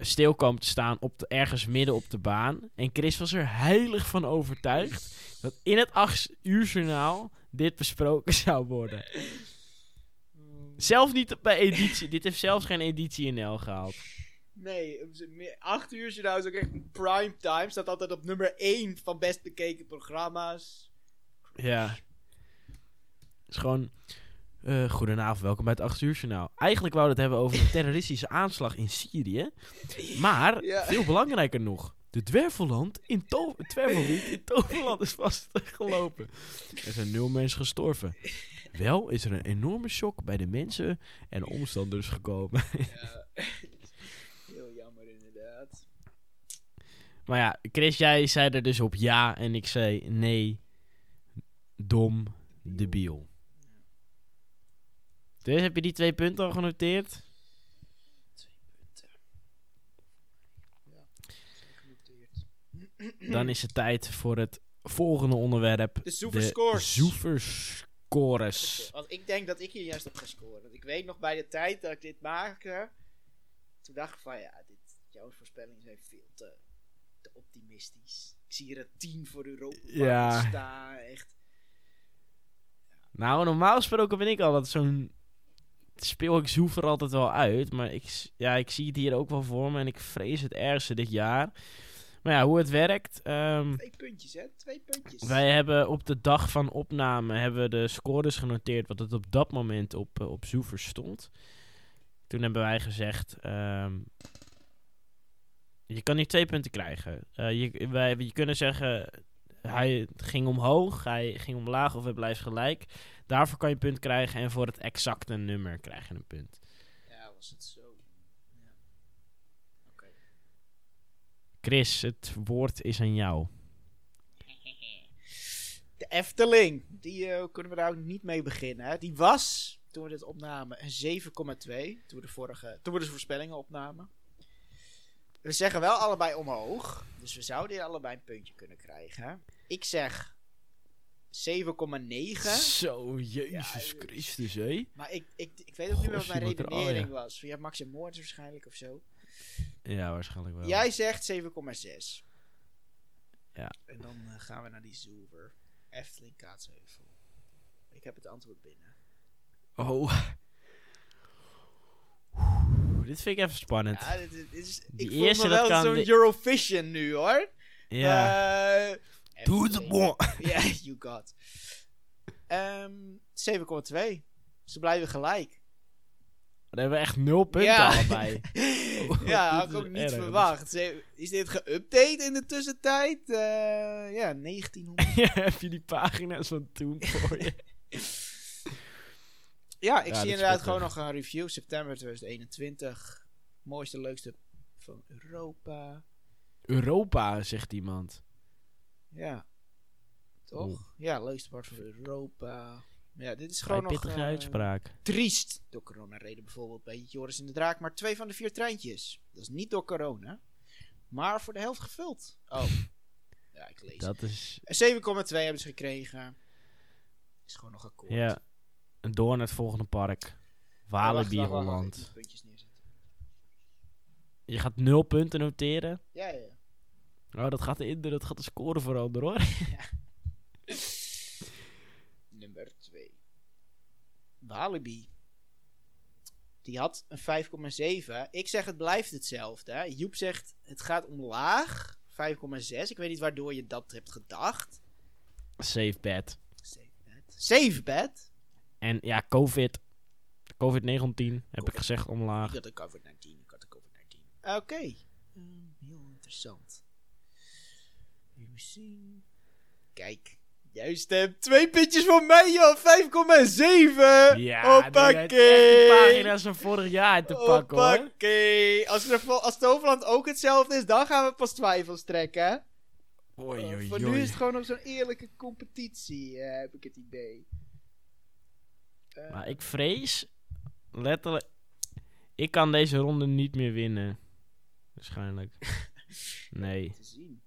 stil kwam te staan op de, ergens midden op de baan. En Chris was er heilig van overtuigd dat in het 8 uur journaal dit besproken zou worden. Zelfs niet bij editie. dit heeft zelfs geen editie NL gehaald. Nee, om ze- meer- acht uur journaal is ook echt prime time. Staat altijd op nummer 1 van best bekeken programma's. Ja. Het is gewoon... eh, goedenavond, welkom bij het 8 uur journaal. Eigenlijk wou we het hebben over een terroristische aanslag in Syrië. Maar, Ja. veel belangrijker nog... De dwervelland in, to in Toverland is vastgelopen. Er zijn nul mensen gestorven. Wel is er een enorme shock bij de mensen en omstanders gekomen. Ja. Heel jammer, inderdaad. Maar ja, Chris, jij zei er dus op ja en ik zei nee. Dom, debiel. Dus heb je die twee punten al genoteerd? Twee punten. Ja, genoteerd. Dan is het tijd voor het volgende onderwerp. De Zoeverscores. Zoeverscores. Want ik denk dat ik hier juist op ga scoren. Want ik weet nog bij de tijd dat ik dit maakte. Toen dacht ik van ja, dit, jouw voorspellingen zijn veel te, te optimistisch. Ik zie hier een 10 voor Europa Ja. staan. Echt. Nou, normaal gesproken ben ik altijd zo'n... Speel ik Zoever altijd wel uit. Maar ik, ja, ik zie het hier ook wel voor me. En ik vrees het ergste dit jaar. Maar ja, hoe het werkt... ehm, Twee puntjes, hè? Twee puntjes. Wij hebben op de dag van opname hebben we de scores genoteerd wat het op dat moment op, eh, op Zoever stond. Toen hebben wij gezegd, ehm, je kan hier twee punten krijgen. Eh, je, wij, je kunnen zeggen, hij ging omhoog, hij ging omlaag of hij blijft gelijk. Daarvoor kan je een punt krijgen en voor het exacte nummer krijg je een punt. Ja, was het zo. Ja. Oké. Chris, het woord is aan jou. De Efteling. Die eh, kunnen we daar ook niet mee beginnen. Hè? Die was, toen we dit opnamen, een 7,2. Toen we de vorige, toen we de voorspellingen opnamen. We zeggen wel allebei omhoog. Dus we zouden hier allebei een puntje kunnen krijgen. Ik zeg 7,9. Zo, Jezus Ja, dus- Christus, hé. Maar ik, ik, ik weet ook niet meer wat mijn er- oh, redenering ja. was. Ja, Max en Moritz waarschijnlijk of zo. Ja, waarschijnlijk wel. Jij zegt 7,6. Ja. En dan eh, gaan we naar die Zoever. Efteling Kaatsheuvel. Ik heb het antwoord binnen. Oh. Oeh, Dit vind ik even spannend. Ja, dit, dit is, Die ik voel me wel zo'n de- Eurovision nu hoor. Ja. Eh, Doe bon. Ja, you got. Ehm 7,2. Ze blijven gelijk. Dan hebben we echt nul punten Ja. allebei. Oh, ja, had ik ook niet erg. verwacht. Is dit geüpdate in de tussentijd? Eh, ja, 1900. Ja, heb je die pagina's van toen voor je? Ja, ik Ja, zie inderdaad gewoon nog een review. September 2021. Mooiste, leukste van Europa. Europa, zegt iemand. Ja. Toch? Oeh. Ja, leukste part van Europa. Ja, dit is gewoon nog eh, uitspraak. triest. Door corona reden bijvoorbeeld bij Joris in de Draak maar twee van de vier treintjes. Dat is niet door corona. Maar voor de helft gevuld. Oh. Ja, ik lees. Dat is... 7,2 hebben ze gekregen. Is gewoon nog akkoord. Ja. En door naar het volgende park. Walibi Holland. Je gaat nul punten noteren. Ja, ja. Oh, dat gaat de, dat gaat de score veranderen hoor. Nummer 2. Walibi. Die had een 5,7. Ik zeg het blijft hetzelfde. hè. Joep zegt het gaat omlaag. 5,6. Ik weet niet waardoor je dat hebt gedacht. Safe bet. Safe bet. Safe bet. En ja, COVID. COVID-19 heb ik gezegd omlaag. Ik had de COVID-19. Ik had de COVID-19. Oké. Ehm, heel interessant. Zien. Kijk. Juist hebt twee puntjes van mij, joh. 5,7. Ja, Hoppakee. die pagina's van vorig jaar te pakken hoor. Hoppakee. Als, er, als Toverland ook hetzelfde is, dan gaan we pas twijfels trekken. Oei, Uh, oei, voor nu is het gewoon nog zo'n eerlijke competitie, eh, heb ik het idee. Eh, Maar ik vrees letterlijk. Ik kan deze ronde niet meer winnen. Waarschijnlijk. Nee. Te zien.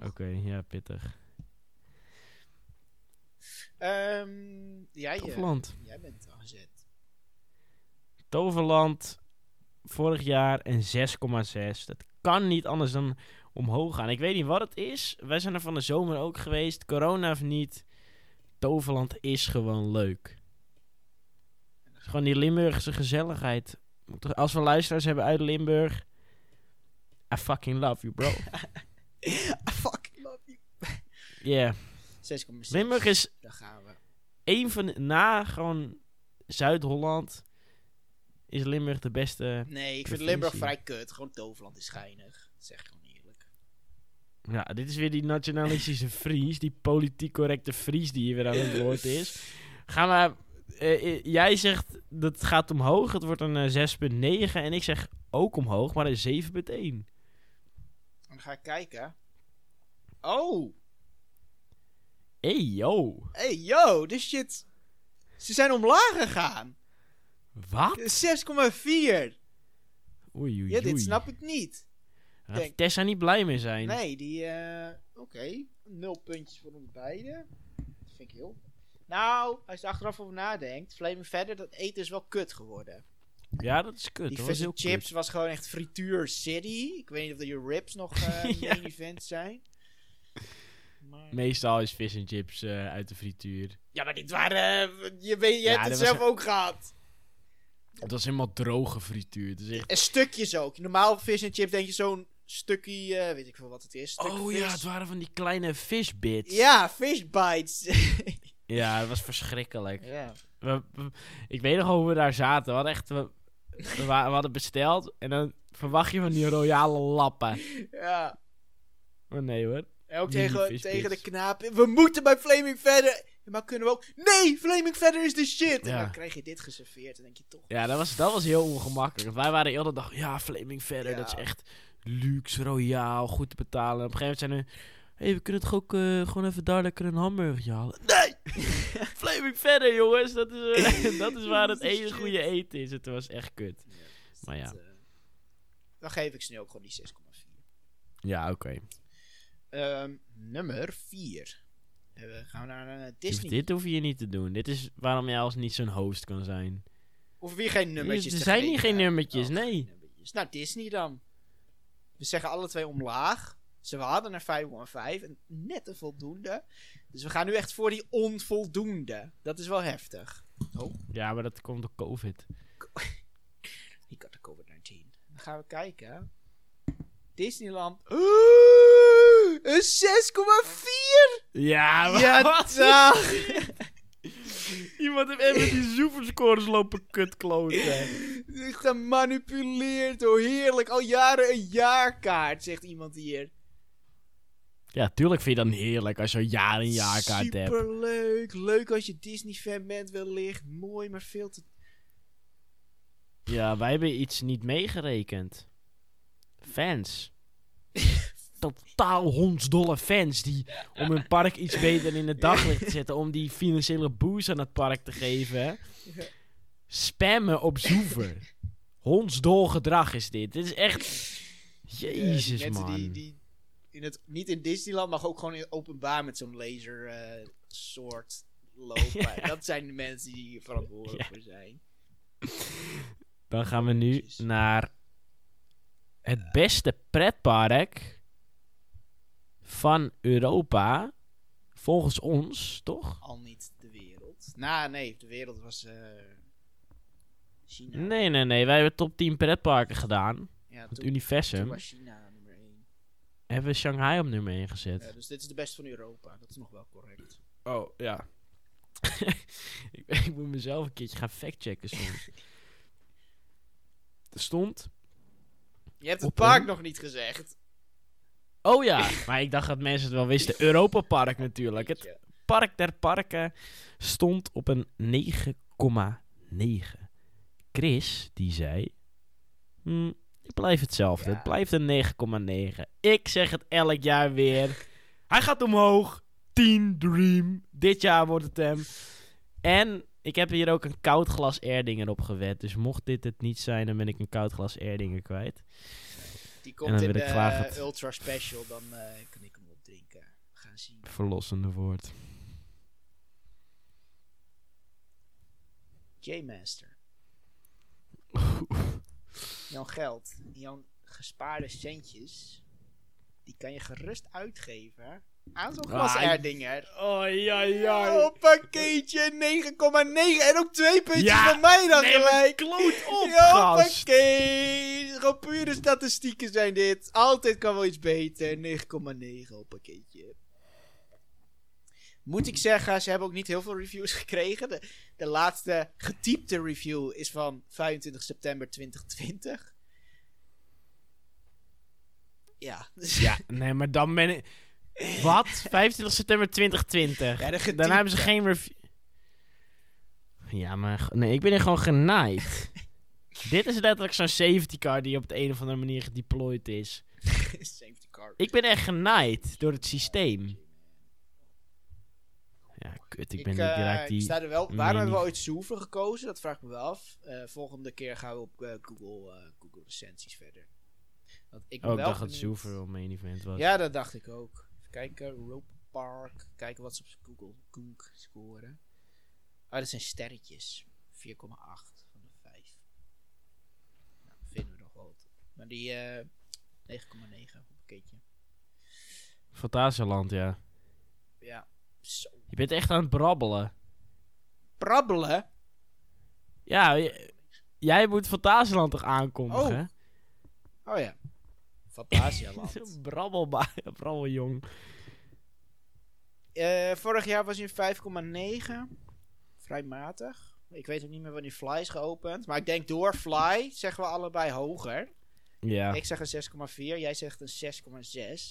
Oké, ja, pittig. Ehm, jij, eh, Toverland. jij bent al gezet. Toverland. Vorig jaar een 6,6. Dat kan niet anders dan omhoog gaan. Ik weet niet wat het is. Wij zijn er van de zomer ook geweest. Corona of niet. Toverland is gewoon leuk. Is gewoon die Limburgse gezelligheid. Als we luisteraars hebben uit Limburg. I fucking love you, bro. I fucking love you. 6,6. Limburg is Daar gaan we. een van na gewoon Zuid-Holland is Limburg de beste. Nee, ik vind. Limburg vrij kut. Gewoon Toverland is schijnig. Dat zeg ik gewoon eerlijk. Ja, dit is weer die nationalistische Fries, die politiek correcte Fries die hier weer aan het woord is. Gaan we, eh, eh, jij zegt dat het gaat omhoog, het wordt een eh, 6,9 en ik zeg ook omhoog, maar een 7,1. En dan ga ik kijken. Oh! Hey yo, Hey, yo, this shit. Ze zijn omlaag gegaan. wat? 6,4. Oei oei Ja, dit oei. snap ik niet. Gaat denk- Tessa niet blij mee zijn. Nee, die. eh Oké, nul puntjes voor ons beiden. Dat vind ik heel. Nou, als je er achteraf over nadenkt, Flaming Verder, dat eten is wel kut geworden. Ja, dat is kut. die dat was vis heel en chips was gewoon echt frituur city. Ik weet niet of dat je ribs nog eh Ja. main event zijn. Maar... Meestal is vis en chips eh, uit de frituur. Ja, maar dit waren. eh, je weet, je Ja, hebt het dat zelf een- ook gehad. Het was helemaal droge frituur. Het is echt... En stukjes ook. Normaal vis en chips denk je zo'n stukje, eh, weet ik veel wat het is. Oh vis. ja, het waren van die kleine fishbits. Ja, fish bites. Ja, dat was verschrikkelijk. ja. We, we- ik weet nog hoe we daar zaten. We hadden echt... We, we hadden besteld en dan verwacht je van die royale lappen. ja. Maar nee hoor. En ook tegen, tegen de knaap. We moeten bij Flaming verder. Maar kunnen we ook. Nee, Flaming verder is de shit. En dan krijg je dit geserveerd. En denk je toch. Ja, dat was, dat was heel ongemakkelijk. Wij waren heel de dag... Ja, Flaming verder. Dat is echt luxe, royaal, goed te betalen. En op een gegeven moment zijn we... Hé, we kunnen toch ook eh, gewoon even daar lekker een hamburgertje halen? Nee! Flaming verder, jongens. Dat is, eh, dat is waar het enige goede eten is. Het was echt kut. Dus Maar dat, ja. eh, dan geef ik ze nu ook gewoon die 6,4. Ja, oké. Ehm, nummer 4. Eh, gaan we naar eh, Dus Disney. dit hoef je niet te doen. Dit is waarom jij als niet zo'n host kan zijn. Of weer geen nummertjes er zijn hier geen nummertjes, Oh, nee. geen nummertjes. Nou, Disney dan. We zeggen alle twee omlaag. Ze hadden er 5,5 en net een voldoende. Dus we gaan nu echt voor die onvoldoende. Dat is wel heftig. Ja, maar dat komt door COVID. He got the COVID-19. Dan gaan we kijken. Disneyland. Een 6,4! Ja, Ja, wat? dag! Iemand heeft even die zoeverscores lopen kutkloten. Gemanipuleerd, oh heerlijk. Al jaren een jaarkaart, zegt iemand hier. Ja, tuurlijk vind je dat heerlijk als je al jaren een jaarkaart hebt. Superleuk. Leuk als je Disney-fan bent wellicht. Mooi, maar veel te... Ja, wij hebben iets niet meegerekend. Fans. Totaal hondsdolle fans die om hun park iets beter in het daglicht te zetten, om die financiële boost aan het park te geven, spammen op zoever. Hondsdol gedrag is dit. Dit is echt... Eh, die Jezus, mensen man. Die, die in het, niet in Disneyland, maar ook gewoon in openbaar met zo'n laser eh, soort lopen. Dat zijn de mensen die hier verantwoordelijk Ja. voor zijn. Dan gaan we nu naar het beste pretpark van Europa. Volgens ons, toch? Al niet de wereld. Nou, nee, de wereld was eh, China. Nee, nee, nee. Wij hebben top 10 pretparken gedaan. Ja, Het toen, toen universum. was China nummer 1. Hebben we Shanghai op nummer 1 gezet. Ja, dus dit is de beste van Europa. Dat is nog wel correct. Oh, ja. ik, ik moet mezelf een keertje gaan factchecken soms. er stond... Je hebt het Op park een- nog niet gezegd. Oh ja, maar ik dacht dat mensen het wel wisten. Europa Park natuurlijk. Het. Park der Parken stond op een 9,9. Chris, die zei... "Hmm, ik blijf hetzelfde. Ja. Het blijft een 9,9. Ik zeg het elk jaar weer. Hij gaat omhoog. 10 Dream. Dit jaar wordt het hem. En ik heb hier ook een koud glas Erdinger op gewet. Dus mocht dit het niet zijn, dan ben ik een koud glas Erdinger kwijt. Die komt dan in de ik graag het- Ultra Special. Dan eh, kan ik hem opdrinken. We gaan zien. Verlossende woord. J-Master. jouw geld, jouw gespaarde centjes, die kan je gerust uitgeven aan zo'n glas Ah, Erdinger. Oh, ja, ja. Pakketje 9,9 en ook twee puntjes Ja, van mij dan nee, gelijk. kloot op, pakketje. Gewoon pure statistieken zijn dit. Altijd kan wel iets beter. 9,9 op pakketje. Moet ik zeggen, ze hebben ook niet heel veel reviews gekregen. De, de laatste getypte review is van 25 september 2020. Ja, Ja, nee, maar dan ben ik... Wat? 25 september 2020. Ja, de getypte. Dan hebben ze geen review... Ja, maar... Nee, ik ben er gewoon genaaid. Dit is letterlijk zo'n safety car die op de een of andere manier gedeployed is. safety car. Ik ben echt genaaid door het systeem. Ja, kut, ik ben niet eh, direct ik die... sta er wel. Waarom hebben we ooit Soever gekozen? Dat vraag ik me wel af. Eh, volgende keer gaan we op eh, Google, Google recensies verder. Want ik Oh, ik wel dacht dat. Super wel main event was. Ja, dat dacht ik ook. Kijken, Rope Park. Kijken wat ze op Google Koek scoren. Oh, dat zijn sterretjes. 4,8 van de 5. Nou, vinden we nog wat. Maar die eh 9,9 op een keertje. Fantasieland, ja. Ja, zo. Je bent echt aan het brabbelen. Brabbelen? Ja, jij moet Fantasieland toch aankondigen? Oh ja. Fantasialand. Brabbelba brabbeljong. Eh, vorig jaar was hij een 5,9. Vrij matig. Ik weet ook niet meer wanneer Fly is geopend. Maar ik denk door Fly zeggen we allebei hoger. Ja. Ik zeg een 6,4. Jij zegt een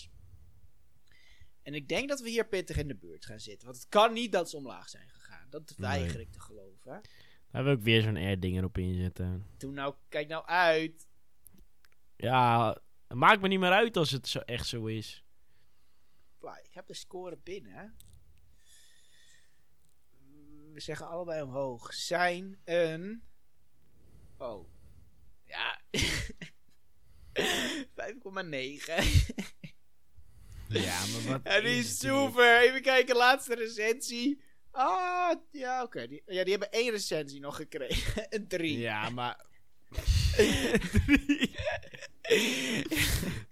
6,6. En ik denk dat we hier pittig in de buurt gaan zitten. Want het kan niet dat ze omlaag zijn gegaan. Dat weiger Nee. ik te geloven. Daar hebben we ook weer zo'n air-ding erop inzetten. Toen nou, kijk nou uit. Ja, het maakt me niet meer uit als het zo echt zo is. Ik heb de score binnen. We zeggen allebei omhoog. Zijn een. Oh. Ja. 5,9. Ja, maar wat En die is super. Even kijken, laatste recensie. Ah, ja, oké. Die, ja, die hebben één recensie nog gekregen. Een drie. Ja, maar...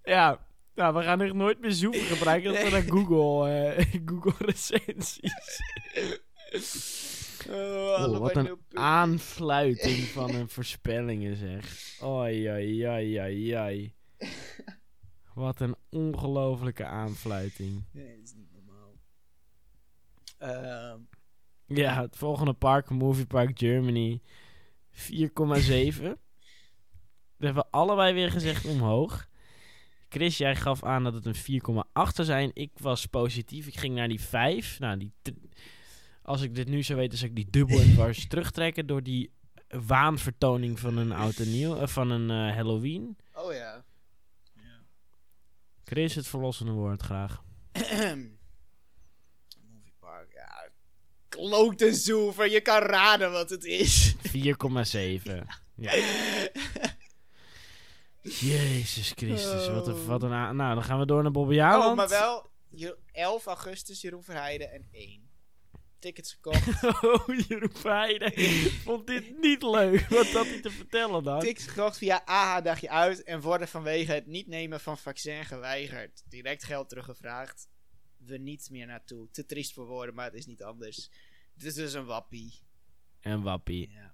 ja, nou, we gaan echt nooit meer zoeken gebruiken. Dat we naar Google, eh, Google recensies. Oh, Oh, wat een aanfluiting van een voorspellingen zeg. Oi, oi, oi, oi, oi. Wat een ongelofelijke aanfluiting. Nee, dat is niet normaal. Ehm, Ja, het volgende park, Movie Park Germany, 4,7. We hebben allebei weer gezegd omhoog. Chris, jij gaf aan dat het een 4,8 zou zijn. Ik was positief. Ik ging naar die 5. Nou, die als ik dit nu zou weten, zou ik die dubbel en dwars terugtrekken door die waanvertoning van een oud en nieuw, eh, van een eh, Halloween. oh ja. ja. Chris, het verlossende woord graag. Movie Park, ja. Klote zoever, je kan raden wat het is. 4,7. Ja. Jezus Christus, wat een, wat een a- Nou, dan gaan we door naar Bobby Aland. Oh, maar wel Je- 11 augustus Jeroen Verheijden en 1. Tickets gekocht. Oh, Jeroen Verheijden vond dit niet leuk. Wat had hij te vertellen dan? Tickets gekocht via AH dagje uit en worden vanwege het niet nemen van vaccin geweigerd. Direct geld teruggevraagd. We niet meer naartoe. Te triest voor woorden, maar het is niet anders. Het is dus een wappie. En Wappie. Ja,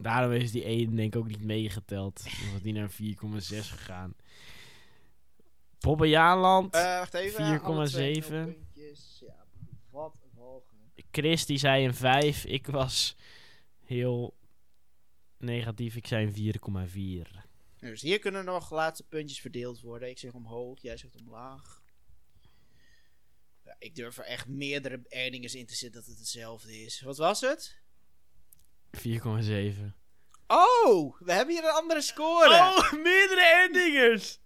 Daarom is die 1 denk ik ook niet meegeteld. Dan was die naar 4,6 gegaan. Bobby Jaanland. Eh, wacht even. 4,7. alle twee nul puntjes. Ja, wat een walging. Chris die zei een 5. Ik was heel negatief. Ik zei een 4,4. Dus hier kunnen nog laatste puntjes verdeeld worden. Ik zeg omhoog, jij zegt omlaag. Ja, ik durf er echt meerdere earnings in te zetten dat het hetzelfde is. Wat was het? 4,7. Oh, we hebben hier een andere score. Oh, meerdere endingers!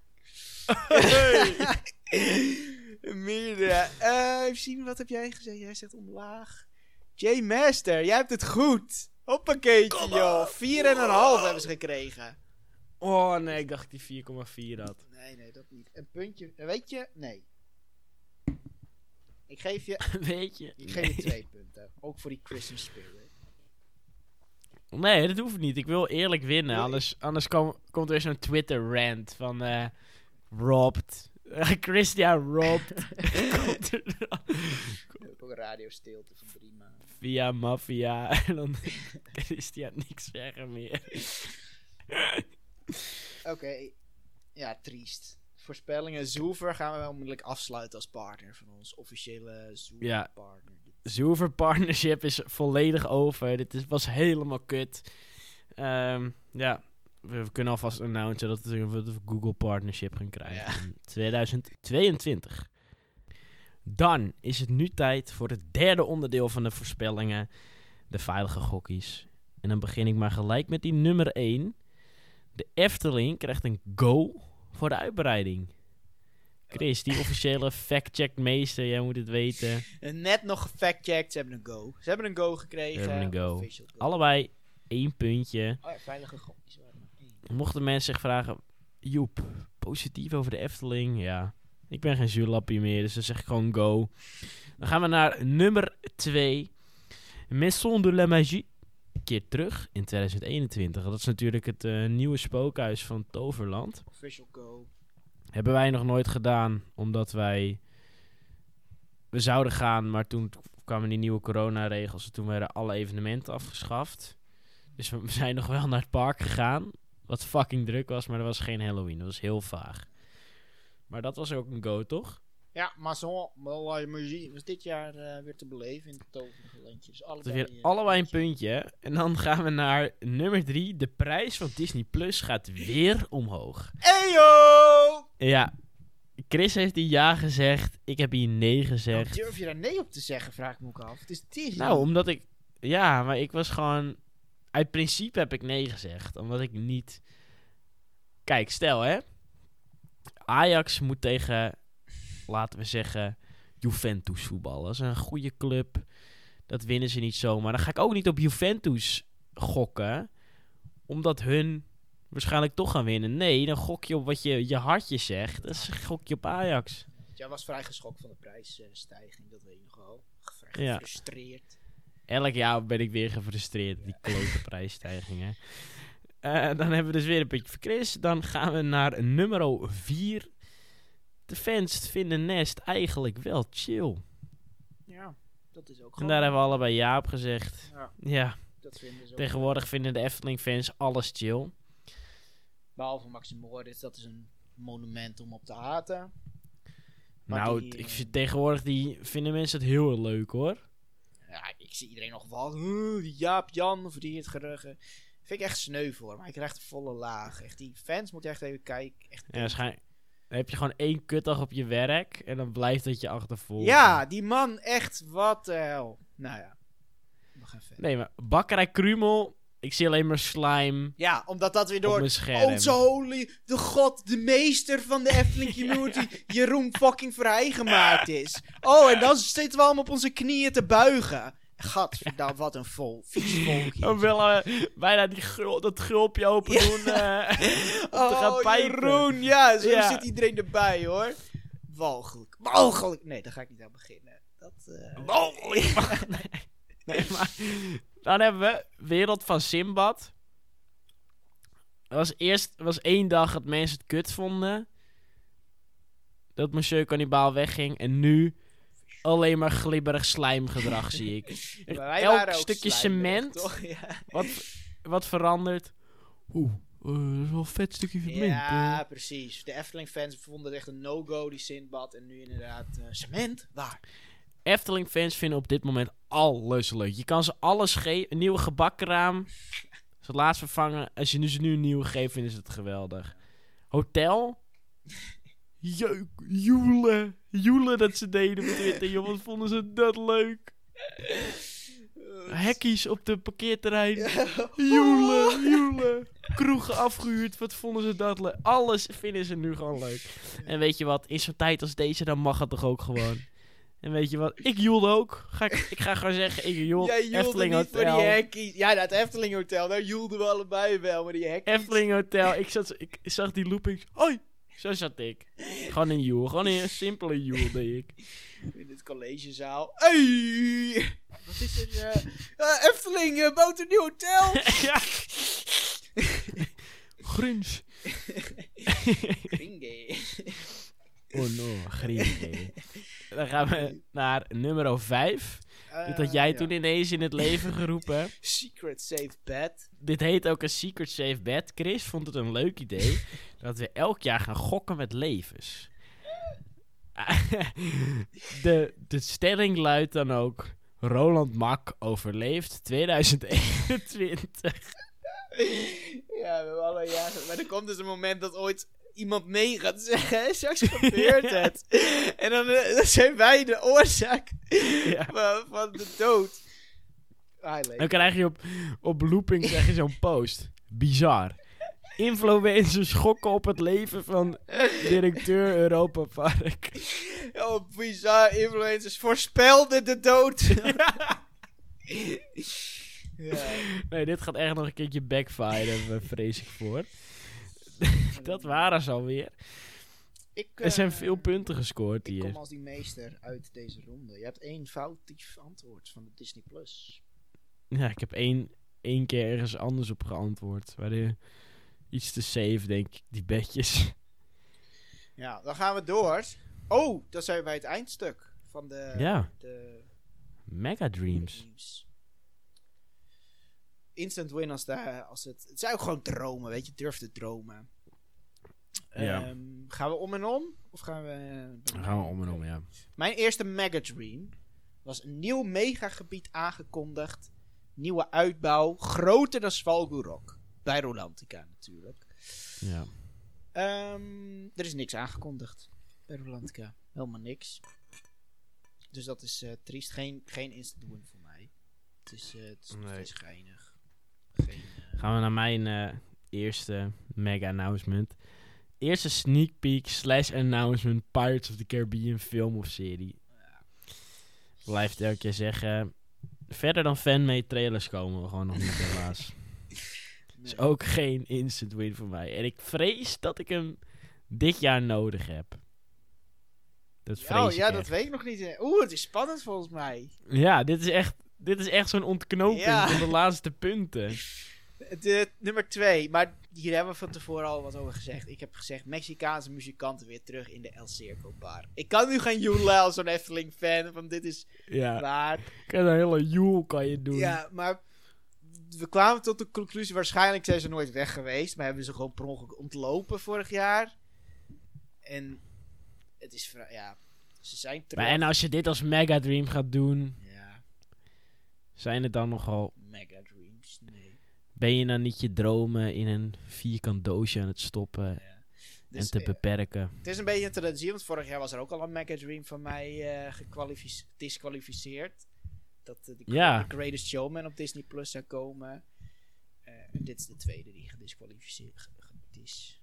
meerdere. Eh, even zien, wat heb jij gezegd? Jij zegt omlaag. J Master, jij hebt het goed. Hoppakeetje, joh. Vier en een half hebben ze gekregen. Oh nee, ik dacht dat ik die 4,4 had. Nee, nee, dat niet. Een puntje. Weet je? Nee. Ik geef je Weet je? Ik geef je twee punten. Ook voor die Christmas spirit. Nee, dat hoeft niet. Ik wil eerlijk winnen. Nee. Anders, anders kom- komt er weer zo'n Twitter-rant van... eh robbed. Christian robbed. komt er dan Ook een radiostilte van drie maanden. via maffia. En dan Christian niks zeggen meer. Oké. Ja, triest. Voorspellingen. Zoever gaan we wel onmiddellijk afsluiten als partner van ons. Officiële Zoever Ja. Zoever Partnership is volledig over. Dit is, was helemaal kut. Ehm, ja, we, we kunnen alvast announcen dat we een Google Partnership gaan krijgen Ja. in 2022. Dan is het nu tijd voor het derde onderdeel van de voorspellingen. De veilige gokkies. En dan begin ik maar gelijk met die nummer 1. De Efteling krijgt een go voor de uitbreiding. Chris, die officiële fact-check meester, jij moet het weten. En net nog gefactcheckt. Ze hebben een go. Ze hebben een go gekregen. Ze hebben een go. Official go. Allebei één puntje. Oh ja, veilige. Mochten mensen zich vragen, Joep, positief over de Efteling? Ja, ik ben geen zuurlappie meer, dus dan zeg ik gewoon go. Dan gaan we naar nummer 2. Maison de la Magie. Keer terug in 2021. Dat is natuurlijk het eh, nieuwe spookhuis van Toverland. Official go. Hebben wij nog nooit gedaan, omdat wij... We zouden gaan, maar toen kwamen die nieuwe coronaregels en toen werden alle evenementen afgeschaft. Dus we zijn nog wel naar het park gegaan, wat fucking druk was, maar er was geen Halloween. Dat was heel vaag. Maar dat was ook een go, toch? Ja, Maison de la Magie was dit jaar eh, weer te beleven in het toverige landje. Dus allebei, weer eh, allebei een puntje. hè? En dan gaan we naar nummer 3. De prijs van Disney Plus gaat weer omhoog. Eyo! Ja, Chris heeft hier ja gezegd. Ik heb hier nee gezegd. durf je daar nee op te zeggen, vraag ik me ook af. Het is Disney. Nou, omdat ik... Ja, maar ik was gewoon... Uit principe heb ik nee gezegd. Omdat ik niet... Kijk, stel hè. Ajax moet tegen, laten we zeggen, Juventus voetballen. Dat is een goede club. Dat winnen ze niet zomaar. Dan ga ik ook niet op Juventus gokken. Omdat hun waarschijnlijk toch gaan winnen. Nee, dan gok je op wat je, je hartje zegt. Dan gok je op Ajax. Jij was vrij geschokt van de prijsstijging, dat weet je nog wel. Vrij Ja. gefrustreerd. Elk jaar ben ik weer gefrustreerd. Die klote prijsstijgingen. Eh, dan hebben we dus weer een beetje voor Chris. Dan gaan we naar nummer 4. De fans vinden Nest eigenlijk wel chill. Ja, dat is ook En gewoon... daar hebben we allebei ja op gezegd. Ja, Ja, dat vinden ze ook. tegenwoordig vinden de Efteling-fans alles chill. Behalve Maxim Moritz, dat is een monument om op te haten. Maar nou, die, ik eh, vind, tegenwoordig die, vinden mensen het heel leuk hoor. Ja, ik zie iedereen nog wel. "Huh, die Jaap Jan of die het geruggen. Vind ik echt sneu voor. Maar hij krijgt een volle laag. Echt, die fans moeten echt even kijken. Echt Ja, waarschijnlijk dan heb je gewoon één kutdag op je werk en dan blijft dat je achtervolgen. Ja, die man echt, wat de hel. Nou ja, nog geen fan. Nee, maar bakkerij Krumel, ik zie alleen maar slime Ja, omdat dat weer door onze holy, de god, de meester van de Efteling community, Jeroen fucking Vrij gemaakt is. Oh, en dan zitten we allemaal op onze knieën te buigen. Gadverdamme, wat een vol, vies volkje. Willen we bijna die dat gulpje open Ja. doen eh, te gaan Oh, pijpen. Jeroen, ja, zo Ja. zit iedereen erbij hoor. Walgelijk, walgelijk. Nee, daar ga ik niet aan beginnen. Dat, eh, Mogelijk. nee. nee, maar dan hebben we Wereld van Simbad. Er was eerst er was één dag dat mensen het kut vonden. Dat Monsieur Cannibaal wegging. En nu alleen maar glibberig slijmgedrag zie ik. Elk stukje cement toch? Ja. wat, wat verandert. Oeh, eh, dat is wel een vet stukje cement. Ja, eh. precies. De Efteling-fans vonden het echt een no-go, die Sindbad. En nu inderdaad, eh, cement? Waar? Efteling-fans vinden op dit moment alles leuk. Je kan ze alles geven. Een nieuwe gebakkraam. Ze het laatst vervangen. Als je nu ze nu een nieuwe geeft, vinden ze het geweldig. Hotel. Jeuk, joelen. Joelen dat ze deden met Twitter. Joh, wat vonden ze dat leuk. Hekkies op de parkeerterrein. Joelen, joelen. Kroegen afgehuurd. Wat vonden ze dat leuk. Alles vinden ze nu gewoon leuk. En weet je wat? In zo'n tijd als deze, dan mag het toch ook gewoon. En weet je wat? Ik joelde ook. Ga ik, ik ga gewoon zeggen, ik joelde Efteling Hotel. die hekkies. Ja, dat Efteling Hotel, daar joelden we allebei wel, maar die hekkies... Efteling Hotel. Ik, zat, ik zag die loopings. Hoi! Zo zat ik. Gewoon een joel. Gewoon een simpele joel deed ik. In het collegezaal. Hey! Wat is er? eh eh, Efteling bouwt een nieuw hotel. ja. Gruns. Kringe. Oh no, gringe. Dan gaan we naar nummer 5. Dit had jij Eh, ja. toen ineens in het leven geroepen. Secret safe bed. Dit heet ook een Secret Safe Bed. Chris vond het een leuk idee dat we elk jaar gaan gokken met levens. de, de stelling luidt dan ook: Roland Mak overleeft 2021. Ja, we hebben alle ja. Maar er komt dus een moment dat ooit iemand nee gaat zeggen. hè, Straks gebeurt het. En dan, eh, dan zijn wij de oorzaak van, van de dood. Dan krijg je op, op looping krijg je zo'n post. Bizar. Influencers gokken op het leven van directeur Europa Park. Oh, bizar. Influencers voorspelden de dood. ja. Nee, dit gaat echt nog een keertje backfire, daar vrees ik voor. Dat waren ze alweer. Ik, Er zijn eh, veel punten gescoord Ik kom hier. als die meester uit deze ronde. Je hebt één foutief antwoord van de Disney Plus. Ja, ik heb één, één keer ergens anders op geantwoord. Waar de, iets te safe, denk ik, die bedjes. Ja, dan gaan we door. Oh, dan zijn we bij het eindstuk van de... Ja. De Mega Dreams. Dreams. Instant win als, de, als het... Het zijn ook gewoon dromen, weet je. Durf te dromen. Ja. Ehm, gaan we om en om? Of gaan we... Dan gaan we om en om, ja. Mijn eerste mega dream was een nieuw megagebied aangekondigd. Nieuwe uitbouw. Groter dan Svalgurok. Bij Rolantica natuurlijk. ja. Ehm, er is niks aangekondigd bij Rolantica. Helemaal niks. Dus dat is eh, triest. Geen, geen instant win voor mij. Het is, eh, het is Nee. geinig. Geen, eh, Gaan we naar mijn eh, eerste mega announcement. Eerste sneak peek slash announcement Pirates of the Caribbean film of serie. Blijft elke keer zeggen. Verder dan fanmade trailers komen we gewoon nog niet helaas. nee. Is ook geen instant win voor mij. En ik vrees dat ik hem dit jaar nodig heb. Dat vrees Oh ik ja, dat weet ik nog niet. Oeh, het is spannend volgens mij. Ja, dit is echt, dit is echt zo'n ontknoping Ja. van de laatste punten. De, nummer twee, maar hier hebben we van tevoren al wat over gezegd. Ik heb gezegd, Mexicaanse muzikanten weer terug in de El Circo Bar. Ik kan nu geen joelen als zo'n Efteling-fan, want dit is Ja, waar. kan een hele joel kan je doen. Ja, maar we kwamen tot de conclusie, waarschijnlijk zijn ze nooit weg geweest. Maar hebben ze gewoon per ongeluk ontlopen vorig jaar. En het is, ja, ze zijn terug. Maar en als je dit als Mega Dream gaat doen, Ja, zijn het dan nogal... Mega Dreams, nee. Ben je dan niet je dromen in een vierkant doosje aan het stoppen Ja. Dus, en te eh, beperken? Het is een beetje een traditie, want vorig jaar was er ook al een Mega Dream van mij eh disqualificeerd. Dat eh, de, Greatest Showman op Disney Plus zou komen. En dit is de tweede die gedisqualificeerd ge- ge- is.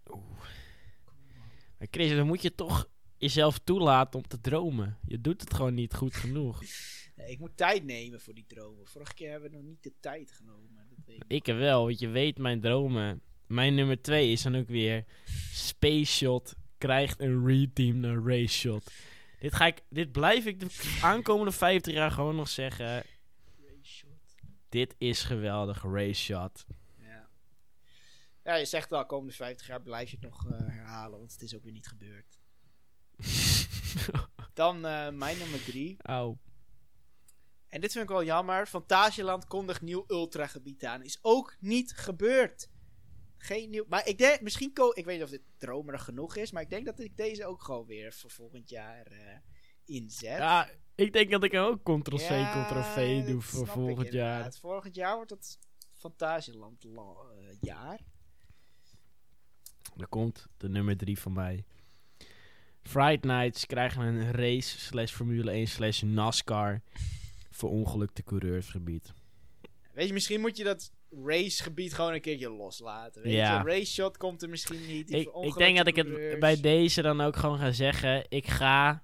Maar Chris, dan moet je toch jezelf toelaten om te dromen. Je doet het gewoon niet goed genoeg. Nee, ik moet tijd nemen voor die dromen. Vorige keer hebben we nog niet de tijd genomen. Ik. Wel, want je weet mijn dromen. Mijn nummer twee is dan ook weer Space Shot krijgt een reteam naar Race Shot. Dit, ga ik, dit blijf ik de aankomende 50 jaar gewoon nog zeggen. Dit is geweldig, Race Shot. Ja. ja, je zegt wel, komende 50 jaar blijf je het nog eh, herhalen, want het is ook weer niet gebeurd. Dan eh, mijn nummer drie. En dit vind ik wel jammer. Fantasieland kondigt nieuw ultragebied aan. Is ook niet gebeurd. Geen nieuw. Maar ik denk, misschien. Ko ik weet niet of dit dromerig genoeg is. Maar ik denk dat ik deze ook gewoon weer voor volgend jaar eh, inzet. Ja, ik denk dat ik hem ook Ctrl-C, Ja, Ctrl-V doe voor volgend jaar. Volgend jaar wordt het Fantasieland la- eh, jaar. Er komt de nummer 3 van mij. Fright Nights krijgen een race slash Formule 1 slash NASCAR voor ongelukte coureursgebied. Weet je, misschien moet je dat racegebied gewoon een keertje loslaten. Weet Ja. je, race shot komt er misschien niet. die Ik, ik denk dat ik het bij deze dan ook gewoon ga zeggen. Ik ga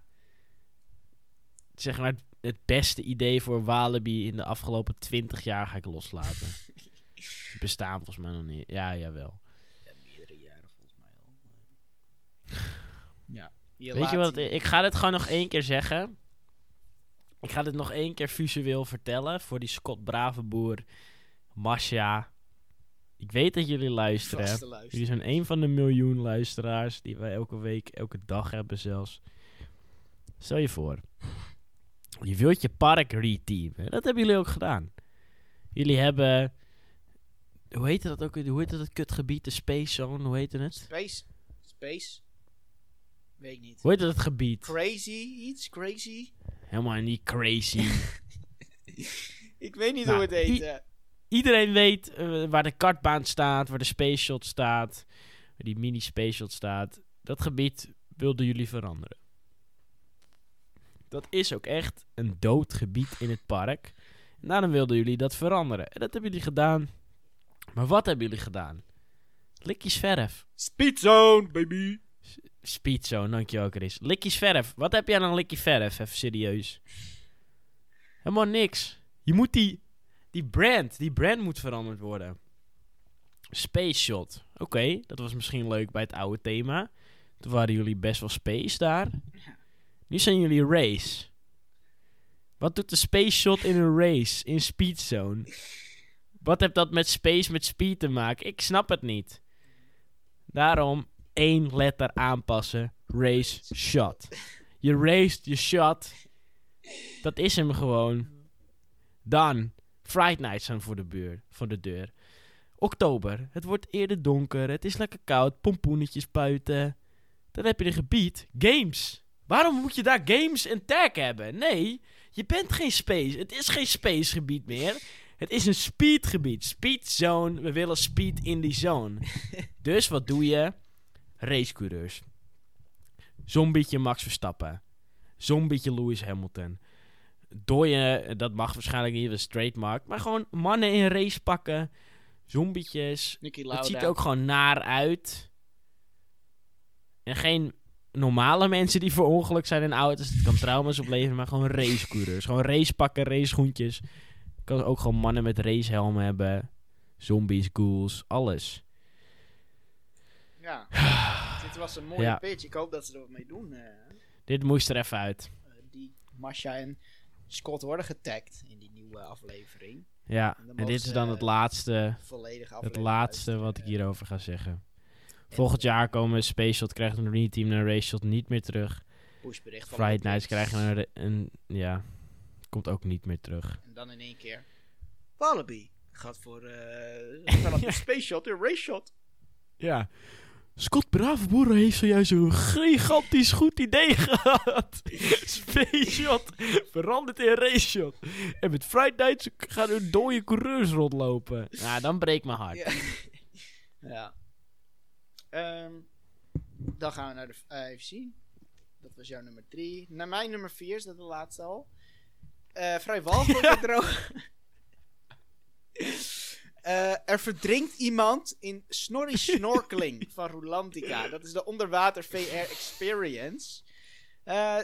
zeg maar het beste idee voor Walibi in de afgelopen 20 jaar ga ik loslaten. Bestaan volgens mij nog niet. Ja, jawel. Ja, meerdere jaren volgens mij al. Ja. Weet je wat? Ik ga dit gewoon nog één keer zeggen. Ik ga dit nog één keer visueel vertellen voor die Scott Bravenboer, Masha. Ik weet dat jullie luisteren. Jullie zijn een van de miljoen luisteraars die wij elke week, elke dag hebben zelfs. Stel je voor. Je wilt je park reteamen. Dat hebben jullie ook gedaan. Jullie hebben... Hoe heette dat ook? Hoe heette dat kutgebied? De Space Zone? Hoe heette het? Space. Space. Weet ik niet. Hoe heette dat gebied? Crazy iets? Crazy? Helemaal niet crazy. Ik weet niet Nou, hoe het heet. i-. Iedereen weet eh, waar de kartbaan staat, waar de Space Shot staat, waar die mini Space Shot staat. Dat gebied wilden jullie veranderen. Dat is ook echt een dood gebied in het park. En daarom wilden jullie dat veranderen. En dat hebben jullie gedaan. Maar wat hebben jullie gedaan? Likkies verf. Speedzone, baby. Speedzone, dankjewel Chris. Likkies verf. Wat heb jij aan Likkie verf? Even serieus. Helemaal niks. Je moet die, die brand, die brand moet veranderd worden. Space Shot. Oké, dat was misschien leuk bij het oude thema. Toen waren jullie best wel space daar. Nu zijn jullie race. Wat doet de Space Shot in een race, in Speed Zone? Wat heeft dat met space, met speed te maken? Ik snap het niet. Daarom één letter aanpassen. Race shot. Je raced, je shot. Dat is hem gewoon. Dan. Fright Nights zijn voor de, buur, voor de deur. Oktober. Het wordt eerder donker. Het is lekker koud. Pompoenetjes buiten. Dan heb je een gebied. Games. Waarom moet je daar games en tag hebben? Nee, je bent geen space. Het is geen spacegebied meer. Het is een speedgebied. Speed zone. We willen speed in die zone. dus wat doe je? Racecoureurs. Zombietje Max Verstappen. Zombietje Lewis Hamilton. Dooie, dat mag waarschijnlijk niet, dat is trademark. Maar gewoon mannen in race pakken. Zombietjes. Het ziet er ook gewoon naar uit. En geen normale mensen die voor ongeluk zijn in auto's. Het kan trauma's opleveren, maar gewoon racecoureurs. Gewoon racepakken, raceschoentjes. Kan ook gewoon mannen met racehelmen hebben. Zombies, ghouls, alles. Ja. Dit was een mooie Ja. pitch. Ik hoop dat ze er wat mee doen. eh. Dit moest er even uit. Eh, die Masha en Scott worden getagd in die nieuwe aflevering. Ja, En en dit is dan het eh, laatste, het laatste wat ik hierover ga zeggen. Volgend jaar komen Space Shot krijgt een reteam en Race Shot niet meer terug. Pushbericht van Friday. Nights krijgen een, een... Ja, komt ook niet meer terug. En dan in één keer. Wallaby gaat voor. eh de Space Shot, de Race Shot. Ja. Scott Bravenboer heeft zojuist een gigantisch goed idee gehad. Space Shot verandert in Race Shot. En met Friday Nights gaan er dode coureurs rondlopen. Nou, dan breekt mijn hart. Ja. ja. Ehm, dan gaan we naar de eh, even zien. Dat was jouw nummer 3. Naar mijn nummer 4 is dat de laatste al. Eh vrij walgelijk droog. Eh, er verdrinkt iemand in Snorri Snorkeling van Rolantica. Dat is de onderwater VR experience. Eh,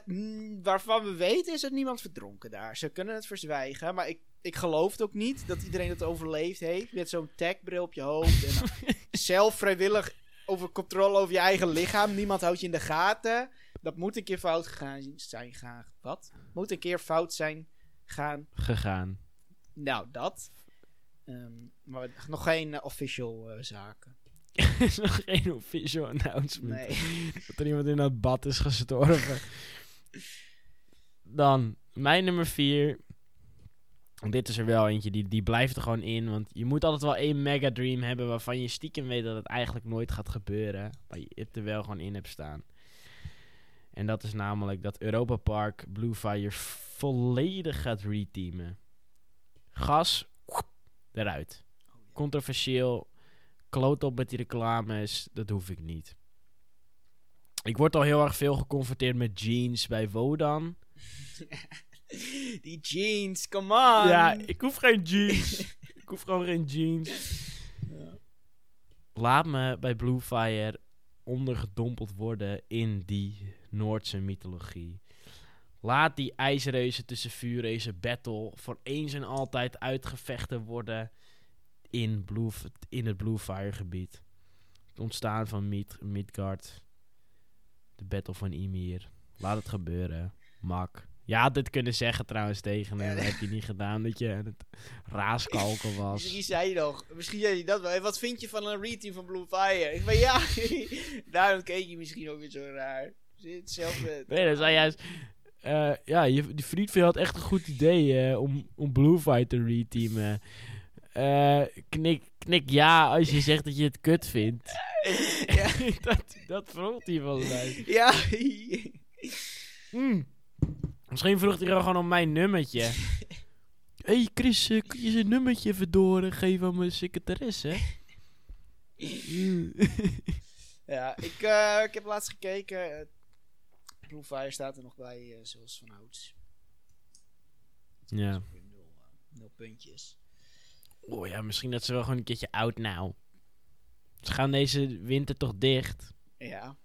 waarvan we weten is dat niemand verdronken daar. Ze kunnen het verzwijgen, maar ik, ik geloof het ook niet dat iedereen het overleefd heeft. Met zo'n tagbril op je hoofd. En zelf vrijwillig over controle over je eigen lichaam. Niemand houdt je in de gaten. Dat moet een keer fout gaan zijn gaan. Wat? Moet een keer fout zijn gaan. Gegaan. Nou, dat. Ehm, maar nog geen eh, official eh, zaken. Er is nog geen official announcement. Nee. Dat er iemand in dat bad is gestorven. Dan, mijn nummer 4. Dit is er wel eentje, die, die blijft er gewoon in. Want je moet altijd wel één mega dream hebben waarvan je stiekem weet dat het eigenlijk nooit gaat gebeuren. Maar je het er wel gewoon in hebt staan. En dat is namelijk dat Europa Park Blue Fire volledig gaat reteamen. Gas, eruit. Controversieel, kloot op met die reclames, dat hoef ik niet. Ik word al heel erg veel geconfronteerd met jeans bij Wodan. Die jeans, come on. Ja, ik hoef geen jeans. ik hoef gewoon geen jeans. Laat me bij Bluefire ondergedompeld worden in die Noordse mythologie. Laat die ijsreuzen tussen vuurreuzen battle voor eens en altijd uitgevechten worden in, Blue, in het Bluefire gebied. Het ontstaan van Mid Midgard. De battle van Ymir. Laat het gebeuren. Mak. Had dit kunnen zeggen trouwens tegen hem. Ja, Dat heb je niet gedaan dat je aan het raaskalken was. Misschien zei je nog, misschien zei je dat wel. Hey, Wat vind je van een reteam van Blue Fire? Ik ben ja, daarom keek je misschien ook weer zo raar. Hetzelfde. Nee, dat zei juist... eh, ja, je, die vriend van je had echt een goed idee eh, om, om Bluefire te reteamen. Eh, knik, knik ja als je zegt dat je het kut vindt. ja. dat, dat vroeg hij volgens mij. ja. Hmm. Misschien vroeg hij gewoon om mijn nummertje. Hé hey Chris, kun je zijn nummertje even doorgeven aan mijn secretaresse? Ja, ik, ik heb laatst gekeken. Blue Fire staat er nog bij, eh, zoals van ouds. ja. Nul, eh, nul puntjes. Oh ja, misschien dat ze wel gewoon een keertje oud nou. Ze gaan deze winter toch dicht. Ja.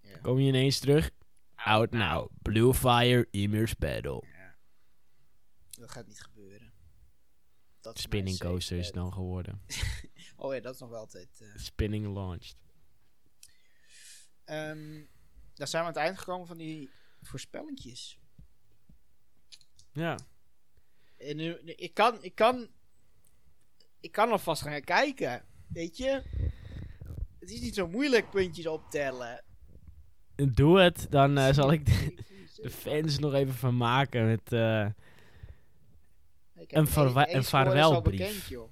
ja. Kom je ineens terug? Out now. Blue Fire Immers Battle. ja. Dat gaat niet gebeuren. Dat Spinning coaster is dan geworden. Oh ja, dat is nog wel altijd. eh, Spinning launched. Ehm, dan zijn we aan het eind gekomen van die voorspellingjes. Ja. En nu, ik kan, ik kan, ik kan alvast gaan kijken. Weet je? Het is niet zo moeilijk puntjes optellen. Doe het, dan eh, zal ik de, de fans nog even vermaken met... eh, een één een vaarwelbrief. bekend,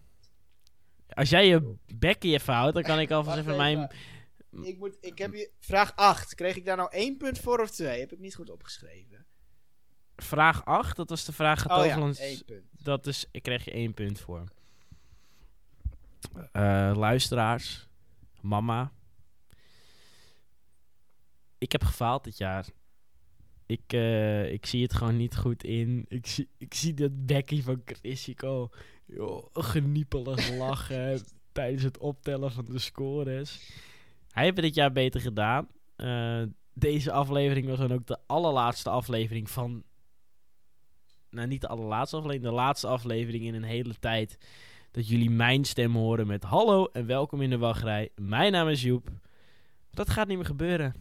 als jij je bekje even houdt, dan kan ik alvast even mijn... even. Ik, moet, ik heb je... Vraag 8. Kreeg ik daar nou één punt voor of twee? Heb ik niet goed opgeschreven. Vraag 8, dat was de vraag Oh ja, Getoverlands. één punt. Dat is, ik kreeg je één punt voor. Eh, luisteraars, mama. Ik heb gefaald dit jaar. Ik, eh, ik zie het gewoon niet goed in. Ik zie, ik zie dat Becky van Chrisico geniepelig lachen tijdens het optellen van de scores. Hij heeft dit jaar beter gedaan. Eh, deze aflevering was dan ook de allerlaatste aflevering van nou niet de allerlaatste aflevering, de laatste aflevering in een hele tijd dat jullie mijn stem horen met hallo en welkom in de wachtrij. Mijn naam is Joep. Dat gaat niet meer gebeuren.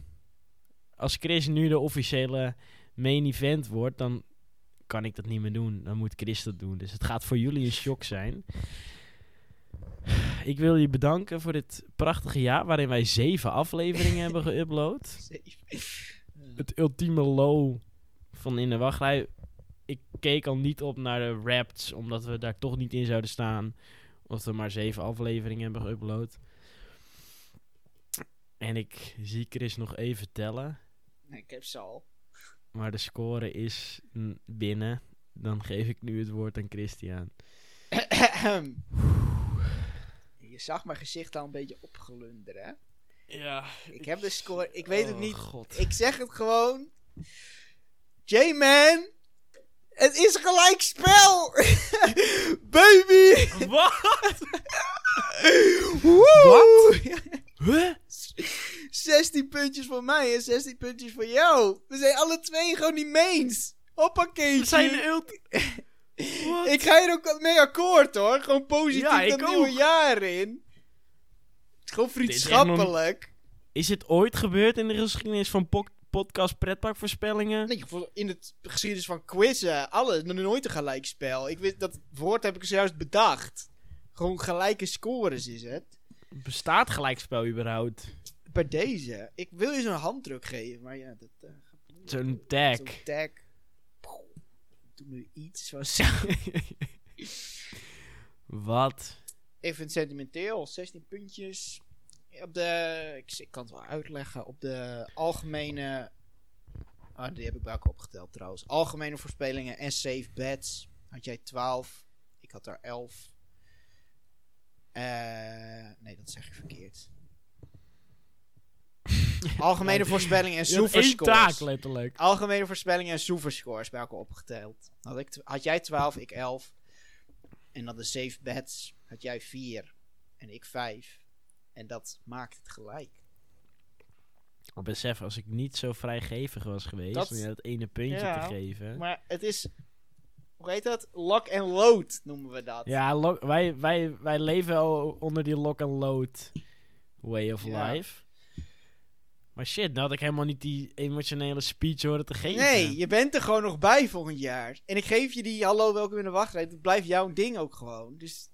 als Chris nu de officiële main event wordt, dan kan ik dat niet meer doen. Dan moet Chris dat doen. Dus het gaat voor jullie een shock zijn. Ik wil je bedanken voor dit prachtige jaar waarin wij zeven afleveringen hebben geüpload. Het ultieme low van in de wachtrij. Ik keek al niet op naar de raps, omdat we daar toch niet in zouden staan. Omdat we maar zeven afleveringen hebben geüpload. En ik zie Chris nog even tellen. Nee, ik heb ze al. Maar de score is binnen. Dan geef ik nu het woord aan Christian. Je zag mijn gezicht al een beetje opglunderen, hè? Ja. Ik heb de score, ik weet het Oh, niet. God. Ik zeg het gewoon. J-Man, het is gelijk spel! Baby! Wat? Woe! Huh? 16 puntjes voor mij en 16 puntjes voor jou. We zijn alle twee gewoon niet meens. Hoppakee. We zijn de Ik ga hier ook mee akkoord hoor. Gewoon positief Ja, nieuwe ook. jaar in. Het is gewoon is vriendschappelijk. Is het ooit gebeurd in de geschiedenis van podcast pretparkvoorspellingen? Nee, in het geschiedenis van quizzen, alles, nog nooit een gelijkspel. Ik weet, dat woord heb ik zojuist bedacht. Gewoon gelijke scores is het. Bestaat gelijkspel überhaupt? Bij deze. Ik wil je zo'n handdruk geven, maar ja, dat... eh, gaat niet. Zo'n tag. Zo'n tag. Doe nu iets zo. Wat? Even sentimenteel, 16 puntjes. Op de, ik, kan het wel uitleggen, op de algemene, ah, die heb ik elkaar opgeteld trouwens. Algemene voorspellingen en safe bets had jij 12, ik had daar 11. Eh, nee, dat zeg ik verkeerd. Algemene voorspellingen en soeverscores. taak letterlijk. Algemene voorspellingen en soeverscores bij elkaar opgeteld. Had, ik, had jij 12, ik 11. En dan de safe bets had jij 4 en ik 5. En dat maakt het gelijk. Besef, als ik niet zo vrijgevig was geweest Dat- om je dat ene puntje Ja, te geven. Maar het is, hoe heet dat? Lock and load noemen we dat. Ja, lo- wij, wij, wij leven al onder die lock-and-load way of Ja. life. Maar shit, nou had ik helemaal niet die emotionele speech horen te geven. Nee, je bent er gewoon nog bij volgend jaar. En ik geef je die hallo, welkom in de wachtrij. Dat blijft jouw ding ook gewoon. Dus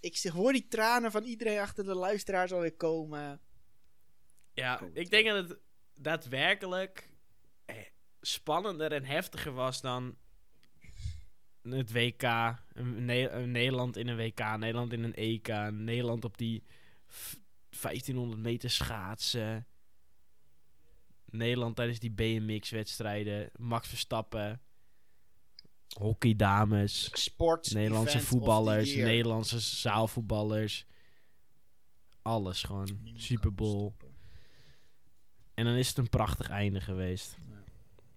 ik zeg, hoor die tranen van iedereen achter de luisteraars alweer komen. Ja, ik denk dat het daadwerkelijk eh, spannender en heftiger was dan het WK. Een, Ne- een Nederland in een WK, Nederland in een EK, Nederland op die f- 1500 meter schaatsen. Nederland tijdens die BMX-wedstrijden. Max Verstappen. Hockeydames. Sport. Nederlandse voetballers. Nederlandse zaalvoetballers. Alles gewoon. Niemand kan Super Bowl. stoppen. En dan is het een prachtig einde geweest.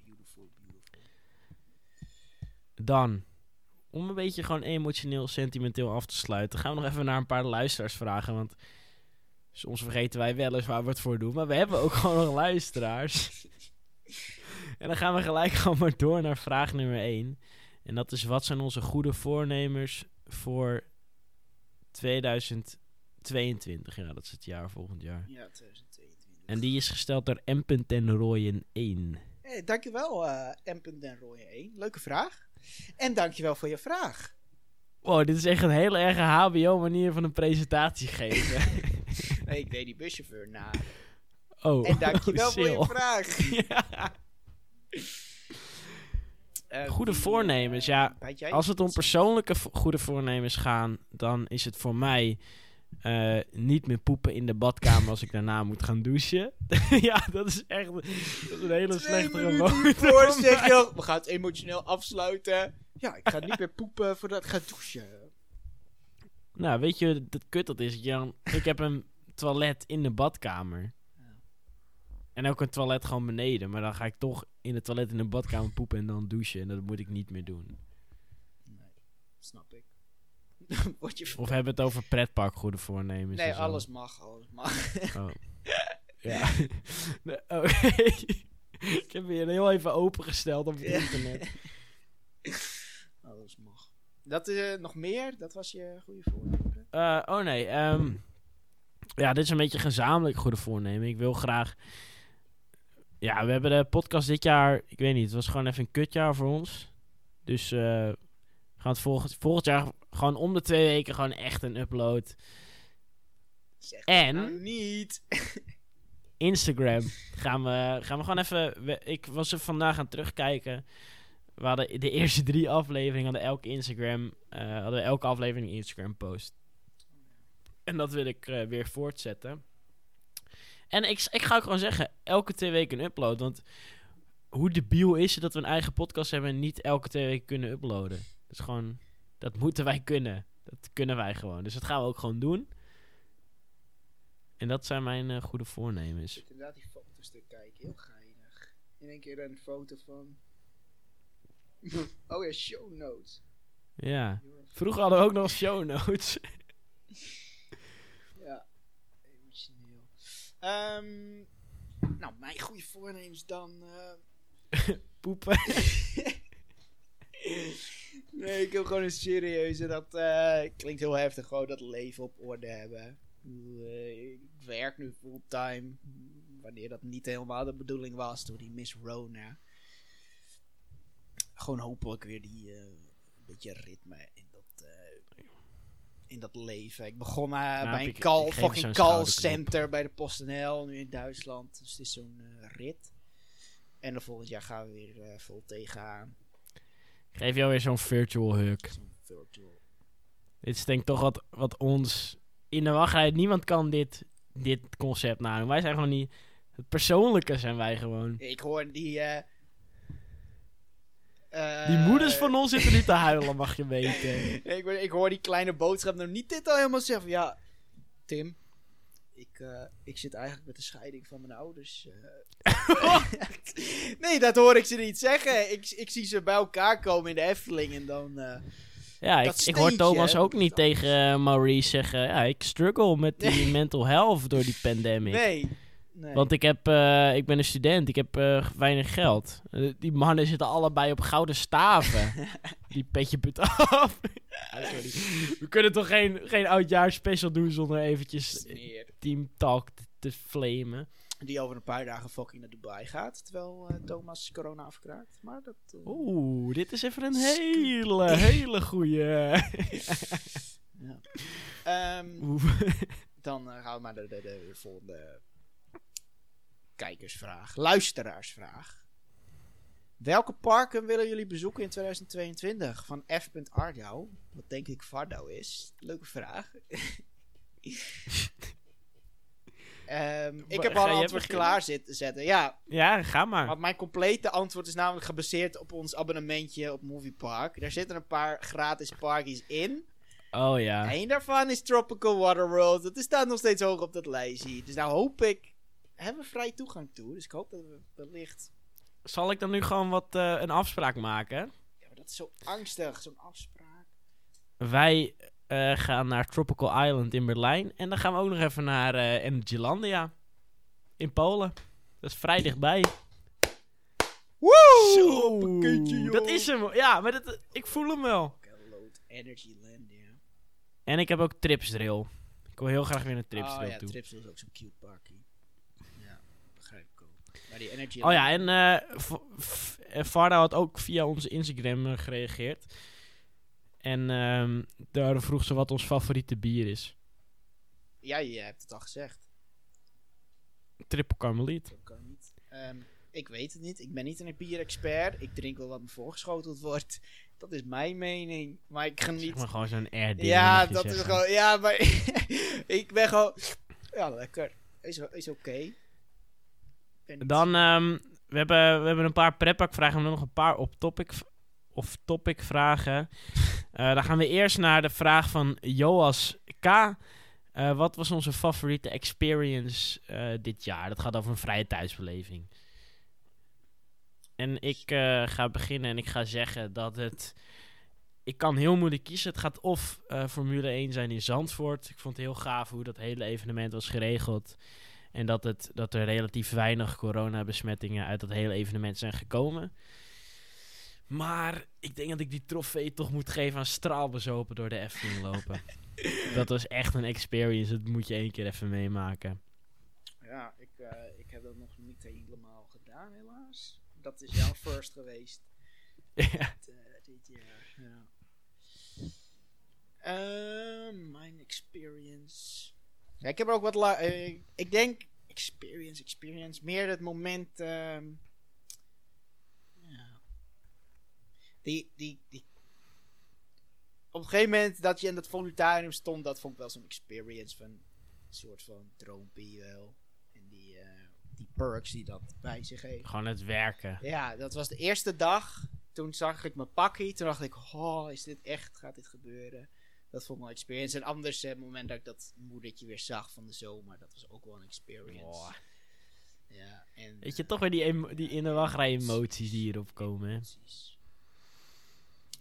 Beautiful, beautiful. Dan, om een beetje gewoon emotioneel, sentimenteel af te sluiten, gaan we nog even naar een paar luisteraars vragen. Want soms vergeten wij wel eens waar we het voor doen. Maar we hebben ook gewoon nog luisteraars. en dan gaan we gelijk gewoon maar door naar vraag nummer 1. En dat is, wat zijn onze goede voornemens voor 2022? Ja, dat is het jaar volgend jaar. Ja, 2022. En die is gesteld door M. Rooyen 1. Hey, dankjewel, eh M. Den Rooyen 1. Leuke vraag. En dankjewel voor je vraag. Wow, dit is echt een hele erge HBO-manier van een presentatie geven. Nee, ik deed die buschauffeur na. oh, En dankjewel voor je vraag. Ja. Eh, Goede voornemens, eh, ja. Als het om persoonlijke vo- goede voornemens gaan, dan is het voor mij eh, niet meer poepen in de badkamer als ik daarna moet gaan douchen. ja, dat is echt dat is een hele slechte gewoonte. zeg je al, we gaan het emotioneel afsluiten. Ja, ik ga niet meer poepen voordat ik ga douchen. Nou, weet je, dat kut dat is. Jan, ik heb een toilet in de badkamer. En ook een toilet gewoon beneden. Maar dan ga ik toch in het toilet in de badkamer poepen en dan douchen. En dat moet ik niet meer doen. Nee, snap ik. Word je Of hebben we het over pretpark goede voornemens? Nee, alles mag, alles mag. Oh. ja. Nee, Oké. ik heb weer heel even opengesteld op het internet. alles mag. Dat is eh, nog meer? Dat was je goede voornemen? Eh, oh nee, ehm, ja, dit is een beetje gezamenlijk goede voornemen. Ik wil graag ja, we hebben de podcast dit jaar, ik weet niet, het was gewoon even een kutjaar voor ons. Dus eh, we gaan het volgend, volgend jaar gewoon om de twee weken gewoon echt een upload. Zeg En? nou niet. Instagram gaan we, gaan we gewoon even... we- ik was er vandaag aan terugkijken. We hadden de eerste drie afleveringen, hadden elke Instagram, eh, hadden we elke aflevering een Instagram post. En dat wil ik eh, weer voortzetten. En ik, ik ga ook gewoon zeggen, elke twee weken een upload. Want hoe debiel is het dat we een eigen podcast hebben en niet elke twee weken kunnen uploaden? Dat is gewoon, dat moeten wij kunnen. Dat kunnen wij gewoon. Dus dat gaan we ook gewoon doen. En dat zijn mijn eh, goede voornemens. zit inderdaad die foto's te kijken. Heel geinig. In één keer een foto van... oh ja, show notes. Ja. Vroeger hadden we ook nog show notes. Ja, emotioneel. Ehm, nou, mijn goede voornemens dan... eh, Poepen. nee, ik heb gewoon een serieuze. Dat eh, klinkt heel heftig. Gewoon dat leven op orde hebben. Ik werk nu fulltime. Wanneer dat niet helemaal de bedoeling was door die Miss Rona. Gewoon hopelijk weer die eh, beetje ritme in in dat leven. Ik begon eh, bij ik- een call, ik fucking call center bij de PostNL, nu in Duitsland. Dus het is zo'n eh, rit. En dan volgend jaar gaan we weer eh, vol tegenaan. Ik geef jou weer zo'n virtual hug. Zo'n virtual. Dit is denk ik toch wat, wat ons in de wachtrij. Niemand kan dit, dit concept nadoen. Wij zijn gewoon niet. Het persoonlijke zijn wij gewoon. Ik hoor die. Eh Die moeders van ons zitten nu te huilen, mag je weten. ik, hoor- ik hoor die kleine boodschap nou niet dit al helemaal zeggen. van, Ja, Tim. Ik, eh, ik zit eigenlijk met de scheiding van mijn ouders. eh. nee, dat hoor ik ze niet zeggen. Ik, ik zie ze bij elkaar komen in de Efteling en dan. Ja, ik, ik hoor Thomas hè, ook niet tegen Maurice zeggen... Ja, ik struggle met die mental health door die pandemic. nee. Nee. Want ik, heb, eh, ik ben een student, ik heb eh, weinig geld. Eh, die mannen zitten allebei op gouden staven. die petje put af. Sorry. We kunnen toch geen, geen oudjaarsspecial doen zonder eventjes. Team Talk te, te flamen. Die over een paar dagen fucking naar Dubai gaat. Terwijl Thomas corona afkraakt. Maar dat. eh, Oeh, dit is even een hele, hele goeie... ja. Ehm. Dan gaan we maar naar de, de, de volgende kijkersvraag. Luisteraarsvraag. Welke parken willen jullie bezoeken in 2022? Van F. Ardouw. Wat denk ik Vardouw is. Leuke vraag. Ehm, ik heb al een antwoord klaar zitten zetten. Ja, Ja, ga maar. maar mijn complete antwoord is namelijk gebaseerd op ons abonnementje op Moviepark. Daar zitten een paar gratis parkies in. Oh ja. Eén daarvan is Tropical Waterworld. Dat staat nog steeds hoog op dat lijstje. Dus nou hoop ik... Hebben we vrij toegang toe. Dus ik hoop dat we wellicht... Zal ik dan nu gewoon wat eh, een afspraak maken? Ja, maar dat is zo angstig, zo'n afspraak. Wij eh, gaan naar Tropical Island in Berlijn. En dan gaan we ook nog even naar eh Energylandia. In Polen. Dat is vrij dichtbij. Woe! Zo, joh. dat is hem. Ja, maar dat, ik voel hem wel. Load Energy Land, ja. En ik heb ook Tripsdrill. Ik wil heel graag weer naar Oh Tripsdrill ja, toe. Tripsdrill is ook zo'n cute parkie. Ja, die Energy Oh ja, en eh, Varda had ook via onze Instagram eh, gereageerd. En ehm daar vroeg ze wat ons favoriete bier is. Ja, je hebt het al gezegd. Triple Carmeliet. Ehm, ik weet het niet. Ik ben niet een bierexpert. Ik drink wel wat me voorgeschoteld wordt. Dat is mijn mening. Maar ik Zeg geniet. maar gewoon zo'n air Ja, dat is gewoon. Ja, maar. ik ben gewoon. Ja, lekker. Is, is oké. Dan, ehm, we, hebben, we hebben een paar preppak vragen, maar nog een paar op topic of topic vragen. Eh, dan gaan we eerst naar de vraag van Joas K. Eh, wat was onze favoriete experience eh, dit jaar? Dat gaat over een vrije thuisbeleving. En ik ga beginnen en ik ga zeggen dat het... Ik kan heel moeilijk kiezen. Het gaat of Formule 1 zijn in Zandvoort. Ik vond het heel gaaf hoe dat hele evenement was geregeld. En dat, het, dat er relatief weinig coronabesmettingen uit dat hele evenement zijn gekomen. Maar ik denk dat ik die trofee toch moet geven aan straalbezopen door de Efteling lopen. dat was echt een experience. Dat moet je één keer even meemaken. Ja, ik, eh, ik heb dat nog niet helemaal gedaan, helaas. Dat is jouw first geweest Ja. dit, eh, dit jaar. Ja. Ehm, mijn experience. Ja, ik heb er ook wat. la- eh, ik denk experience, experience. Meer het moment. ehm, ja. Die, die, die. Op een gegeven moment dat je in dat voluntarium stond, dat vond ik wel zo'n experience van een soort van droompie wel. En die, eh, die perks die dat bij zich heeft. Gewoon het werken. Ja, dat was de eerste dag. Toen zag ik mijn pakkie. Toen dacht ik, oh, is dit echt? Gaat dit gebeuren? Dat vond ik wel een experience. En anders, eh, het moment dat ik dat moedertje weer zag van de zomer, dat was ook wel een experience. Ja, en, Weet je, toch weer die, emo- die in de wachtrij emoties die hierop komen, hè? Precies.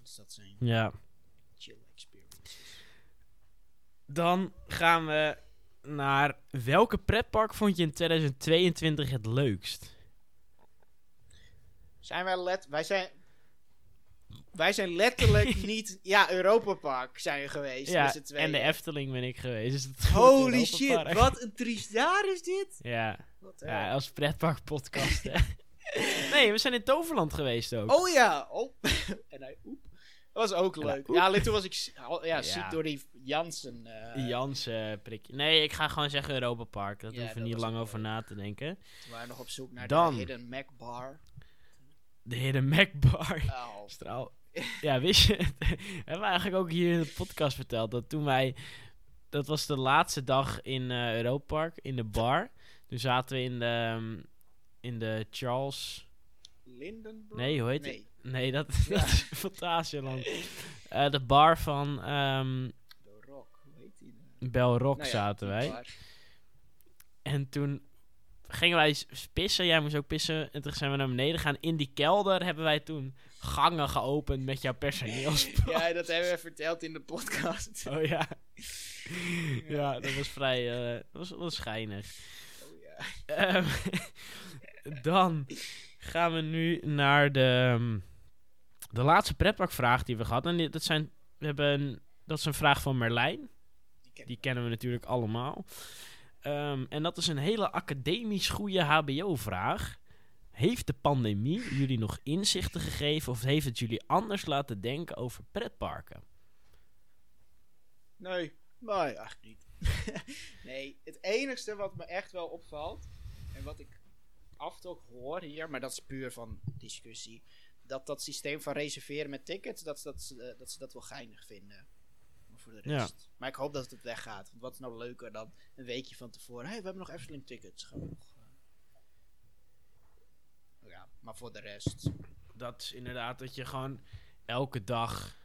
Dus dat zijn Ja. chill experiences. Dan gaan we naar welke pretpark vond je in 2022 het leukst? Zijn wij let... Wij zijn... Wij zijn letterlijk niet... Ja, Europa Park zijn we geweest Ja, en de Efteling ben ik geweest. Dus het Holy shit, wat een triest jaar is dit? Ja, Wat ja als pretpark podcast, hè. Nee, we zijn in Toverland geweest ook. Oh ja, oh. en hij, oep. Dat was ook leuk. Ja, toen was ik ja, Ja. ziek door die Jansen. eh Jans eh, prikje. Nee, ik ga gewoon zeggen Europa Park. Dat Ja, hoeven we niet lang over leuk. na te denken. We waren nog op zoek naar Dan. de Hidden Mac Bar. De Hidden Mac Bar. Oh. Straal. Ja, wist je het? Hebben we eigenlijk ook hier in de podcast verteld dat toen wij... Dat was de laatste dag in eh Europa Park, in de bar. Toen zaten we in de, ehm, in de Charles... Lindenburg? Nee, hoe heet Nee, Nee, dat, Ja. dat is Fantasialand. Eh, de bar van de Rock. Hoe heet die? nou? Bel Rock Nou ja, zaten wij. bar. En toen gingen wij pissen. Jij moest ook pissen. En toen zijn we naar beneden gaan. In die kelder hebben wij toen gangen geopend met jouw personeelsplan. Ja, dat hebben we verteld in de podcast. Oh ja. Ja, dat was vrij... dat was, was schijnig. Oh, ja. Ehm, dan gaan we nu naar de, ehm, de laatste pretparkvraag die we gehad. En dat, zijn, we hebben een, dat is een vraag van Merlijn. Die ken Die kennen we natuurlijk allemaal. Ehm, en dat is een hele academisch goede HBO-vraag. Heeft de pandemie jullie nog inzichten gegeven of heeft het jullie anders laten denken over pretparken? Nee, nee, eigenlijk niet. nee, het enigste wat me echt wel opvalt, en wat ik af en toe hoor hier, maar dat is puur van discussie, dat dat systeem van reserveren met tickets, dat, dat, ze, eh, dat ze dat wel geinig vinden. Maar voor de Ja. rest. Maar ik hoop dat het weggaat. Want wat is nou leuker dan een weekje van tevoren? Hé, hey, we hebben nog Efteling tickets. Gaan we nog... eh. Ja, maar voor de rest... Dat is inderdaad dat je gewoon elke dag...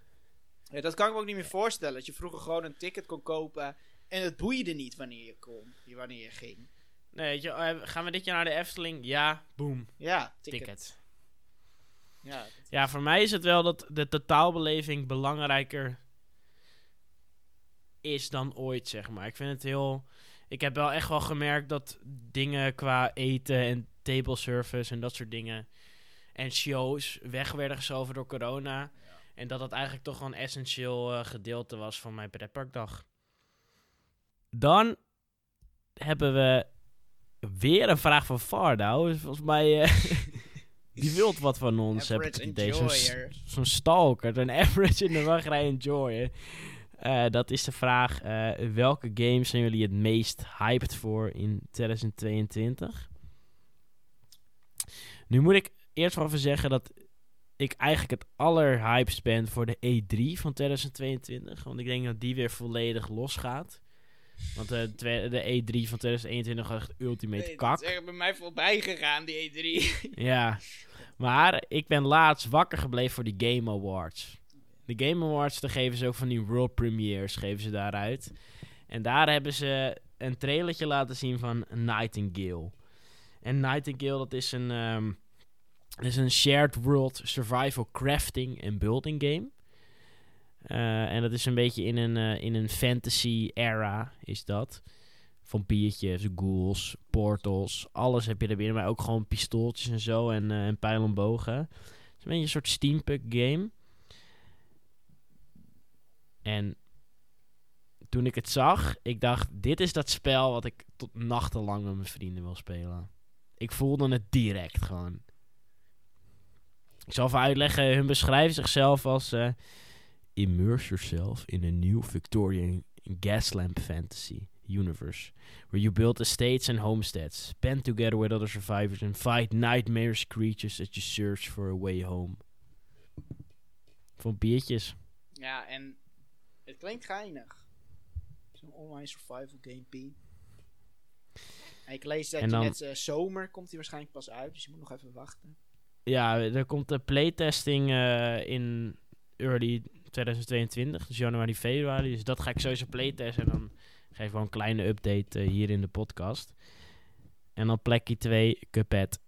Ja, dat kan ik me ook niet meer voorstellen. Dat je vroeger gewoon een ticket kon kopen en het boeide niet wanneer je kon, wanneer je ging. Nee, weet je, eh, gaan we dit jaar naar de Efteling? Ja, boom, Ja, ticket. ticket. Ja, Ja, voor mij is het wel dat de totaalbeleving belangrijker is dan ooit, zeg maar. Ik vind het heel... Ik heb wel echt wel gemerkt dat dingen qua eten en table service en dat soort dingen... en shows weg werden geschoven door corona. En dat dat eigenlijk toch wel een essentieel eh, gedeelte was van mijn pretparkdag. Dan hebben we weer een vraag van Fardau. Volgens mij... eh, die wilt wat van ons, heb ik het idee. Zo'n. Zo'n stalker, een average in de wachtrij enjoyer. Eh, dat is de vraag, welke games zijn jullie het meest hyped voor in 2022? Nu moet ik eerst wel even zeggen dat ik eigenlijk het allerhypest ben voor de E3 van 2022. Want ik denk dat die weer volledig losgaat. Want de, twee- de E3 van 2021 was echt ultimate Nee, kak. Dat is bij mij voorbij gegaan, die E3. Ja, maar ik ben laatst wakker gebleven voor die Game Awards. De Game Awards, daar geven ze ook van die world premieres, geven ze daaruit. En daar hebben ze een trailertje laten zien van Nightingale. En Nightingale, dat is een, ehm, is een shared world survival crafting en building game. Eh, en dat is een beetje in een, eh, in een fantasy era, is dat. Vampiertjes, ghouls, portals, alles heb je er binnen. Maar ook gewoon pistooltjes en zo en, eh en pijl en bogen. Het is een beetje een soort steampunk game. En toen ik het zag, ik dacht, dit is dat spel wat ik tot nachtenlang met mijn vrienden wil spelen. Ik voelde het direct gewoon. Ik zal even uitleggen, hun beschrijven zichzelf als... eh, Immerse yourself in a new Victorian gaslamp fantasy universe, where you build estates and homesteads, band together with other survivors, and fight nightmarish creatures as you search for a way home. Van biertjes. Ja, en het klinkt geinig. Zo'n online survival game. En ik lees dat En je dan- net eh, zomer komt hij waarschijnlijk pas uit, dus je moet nog even wachten. Ja, er komt de playtesting eh, in early 2022, dus januari, februari. Dus dat ga ik sowieso playtesten en dan geef ik wel een kleine update eh, hier in de podcast. En dan plekje 2, Cuphead.